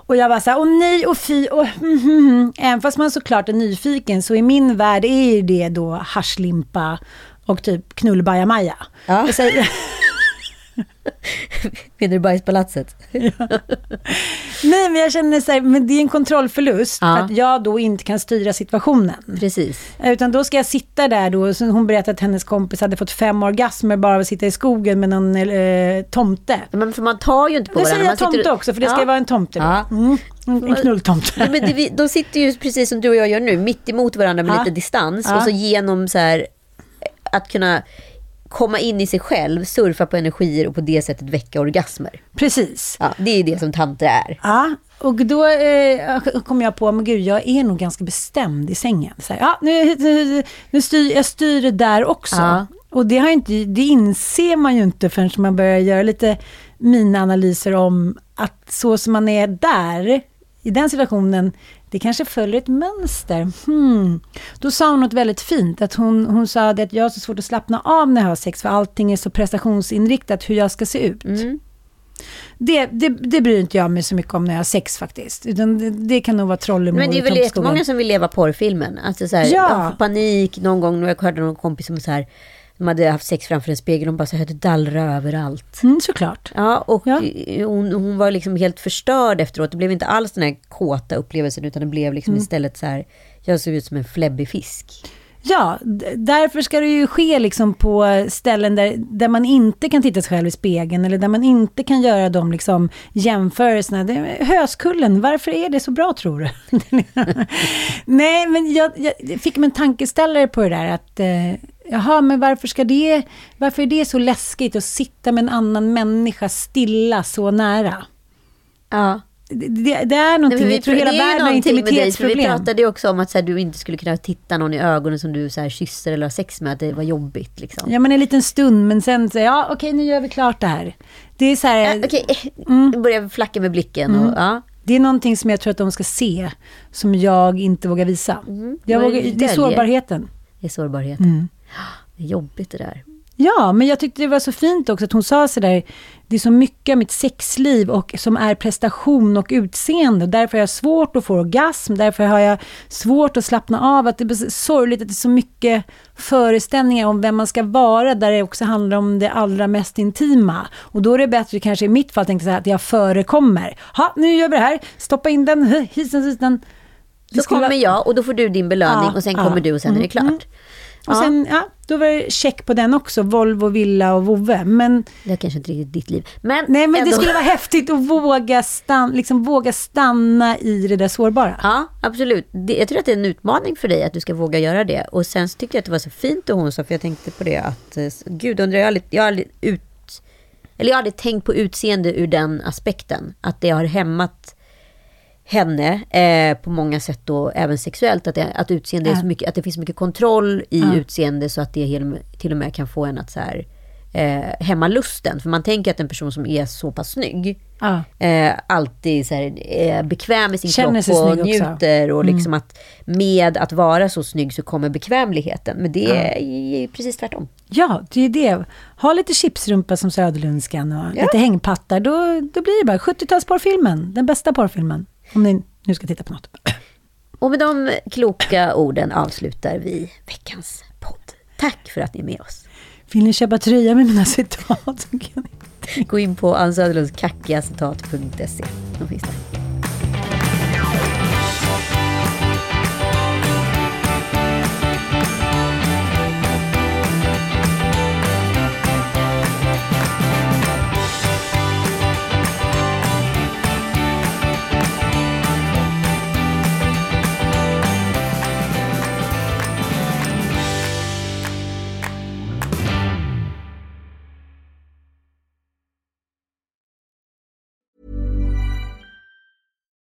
[SPEAKER 2] Och jag var så här, åh nej och fy, och, mm, mm, mm. även fast man såklart är nyfiken så i min värld är ju det då haschlimpa och typ knullbajamaja.
[SPEAKER 3] Ja.
[SPEAKER 2] Jag säger,
[SPEAKER 3] Menar du bajspalatset?
[SPEAKER 2] nej men jag känner så här, men det är en kontrollförlust
[SPEAKER 3] Ja.
[SPEAKER 2] för att jag då inte kan styra situationen.
[SPEAKER 3] Precis.
[SPEAKER 2] Utan då ska jag sitta där då, så hon berättade att hennes kompis hade fått fem orgasmer bara av att sitta i skogen med någon eh, tomte.
[SPEAKER 3] Men för man tar ju inte på
[SPEAKER 2] Nu
[SPEAKER 3] varandra.
[SPEAKER 2] säger jag
[SPEAKER 3] sitter-
[SPEAKER 2] tomte också, för det ska
[SPEAKER 3] Ja.
[SPEAKER 2] vara en tomte.
[SPEAKER 3] Ja.
[SPEAKER 2] Mm, en knulltomte.
[SPEAKER 3] Ja, men det, de sitter ju precis som du och jag gör nu, mitt emot varandra med
[SPEAKER 2] Ja.
[SPEAKER 3] lite distans.
[SPEAKER 2] Ja.
[SPEAKER 3] Och så genom så här, att kunna komma in i sig själv, surfa på energier och på det sättet väcka orgasmer.
[SPEAKER 2] Precis.
[SPEAKER 3] Ja, det är det som tantra är.
[SPEAKER 2] Ja, och då eh, kom jag på, men gud, jag är nog ganska bestämd i sängen. Så här, ja, nu, nu, nu styr jag styr det där också.
[SPEAKER 3] Ja.
[SPEAKER 2] Och det, har inte, det inser man ju inte förrän man börjar göra lite mina analyser om att så som man är där, i den situationen, det kanske följer ett mönster. Hmm. Då sa hon något väldigt fint, att hon, hon sa att jag har så svårt att slappna av när jag har sex, för allting är så prestationsinriktat hur jag ska se ut.
[SPEAKER 3] Mm.
[SPEAKER 2] Det, det, det bryr inte jag mig så mycket om när jag har sex faktiskt. Utan det, det kan nog vara trollemor
[SPEAKER 3] Men det är väl jättemånga som vill leva porrfilmen. Alltså så här,
[SPEAKER 2] Ja.
[SPEAKER 3] panik någon gång. Jag hörde någon kompis som så här, de hade haft sex framför en spegel. De bara så här, det dallrar överallt.
[SPEAKER 2] Mm, såklart.
[SPEAKER 3] Ja, och
[SPEAKER 2] Ja.
[SPEAKER 3] Hon, hon var liksom helt förstörd efteråt. Det blev inte alls den här kåta upplevelsen, utan det blev liksom
[SPEAKER 2] Mm.
[SPEAKER 3] istället så här, jag såg ut som en fläbbig fisk.
[SPEAKER 2] Ja, därför ska det ju ske liksom på ställen där, där man inte kan titta sig själv i spegeln eller där man inte kan göra de liksom jämförelserna. Det, höskullen, varför är det så bra tror du? Nej, men jag, jag fick mig en tankeställare på det där att eh, jaha, men varför ska det, varför är det så läskigt att sitta med en annan människa stilla så nära?
[SPEAKER 3] Ja.
[SPEAKER 2] Det, det, är någonting,
[SPEAKER 3] Nej,
[SPEAKER 2] jag tror hela världen har
[SPEAKER 3] för Vi
[SPEAKER 2] intimitetsproblem.
[SPEAKER 3] pratade ju också om att så här, du inte skulle kunna titta någon i ögonen som du så här, kysser eller har sex med, att det var jobbigt. Liksom.
[SPEAKER 2] Ja, men en liten stund, men sen så, ja okej, nu gör vi klart det här. Det är så här,
[SPEAKER 3] Ja, Okej,
[SPEAKER 2] Mm.
[SPEAKER 3] nu börjar jag flacka med blicken. Och, ja.
[SPEAKER 2] det är någonting som jag tror att de ska se, som jag inte vågar visa. Jag
[SPEAKER 3] Mm. Det
[SPEAKER 2] vågar, det är sårbarheten.
[SPEAKER 3] Det är sårbarheten.
[SPEAKER 2] Mm.
[SPEAKER 3] Det är jobbigt det där.
[SPEAKER 2] Ja, men jag tyckte det var så fint också att hon sa så där, det är så mycket av mitt sexliv och som är prestation och utseende. Därför har jag svårt att få orgasm, därför har jag svårt att slappna av. Att det är sorgligt att det är så mycket föreställningar om vem man ska vara, där det också handlar om det allra mest intima. Och då är det bättre, kanske i mitt fall, tänkte jag att jag förekommer. Ha, nu gör vi det här, stoppa in den, hisen, hisen.
[SPEAKER 3] Så kommer
[SPEAKER 2] vara-
[SPEAKER 3] jag och då får du din belöning
[SPEAKER 2] Ja,
[SPEAKER 3] och sen
[SPEAKER 2] ja.
[SPEAKER 3] kommer du och sen är det klart.
[SPEAKER 2] Mm, Och
[SPEAKER 3] Ja.
[SPEAKER 2] sen, ja, då var det check på den också, Volvo, villa och vovve. Men
[SPEAKER 3] Det är kanske inte riktigt ditt liv. Men,
[SPEAKER 2] Nej, men det
[SPEAKER 3] ändå-
[SPEAKER 2] skulle vara häftigt att våga, stan, liksom våga stanna i det där sårbara.
[SPEAKER 3] Ja, absolut. Det, jag tror att det är en utmaning för dig att du ska våga göra det. Och sen så tyckte jag att det var så fint och hon sa, för jag tänkte på det att, eh, gud undrar jag jag har ut, eller jag har aldrig tänkt på utseende ur den aspekten. Att det har hämmat henne eh, på många sätt då, även sexuellt. Att, det, att utseende är
[SPEAKER 2] Ja.
[SPEAKER 3] så mycket, att det finns mycket kontroll i
[SPEAKER 2] Ja.
[SPEAKER 3] utseende så att det till, till och med kan få en att så här, eh, hämma lusten. För man tänker att en person som är så pass snygg
[SPEAKER 2] Ja.
[SPEAKER 3] eh, alltid så här, är bekväm med sin
[SPEAKER 2] Känner
[SPEAKER 3] kropp och.
[SPEAKER 2] Mm.
[SPEAKER 3] njuter. Och liksom att med att vara så snygg så kommer bekvämligheten. Men det är ju precis tvärtom.
[SPEAKER 2] ja, det är det. Ha lite chipsrumpa som Söderlundskan och
[SPEAKER 3] Ja.
[SPEAKER 2] lite hängpattar. Då, då blir det bara 70-talsporrfilmen. Den bästa porrfilmen. Om ni nu ska titta på något.
[SPEAKER 3] Och med de kloka orden avslutar vi veckans podd. Tack för att ni är med oss.
[SPEAKER 2] Vill ni köpa tröja med mina citat? så kan ni-
[SPEAKER 3] Gå in på Ann Söderlunds kackigacitat.se. De finns där.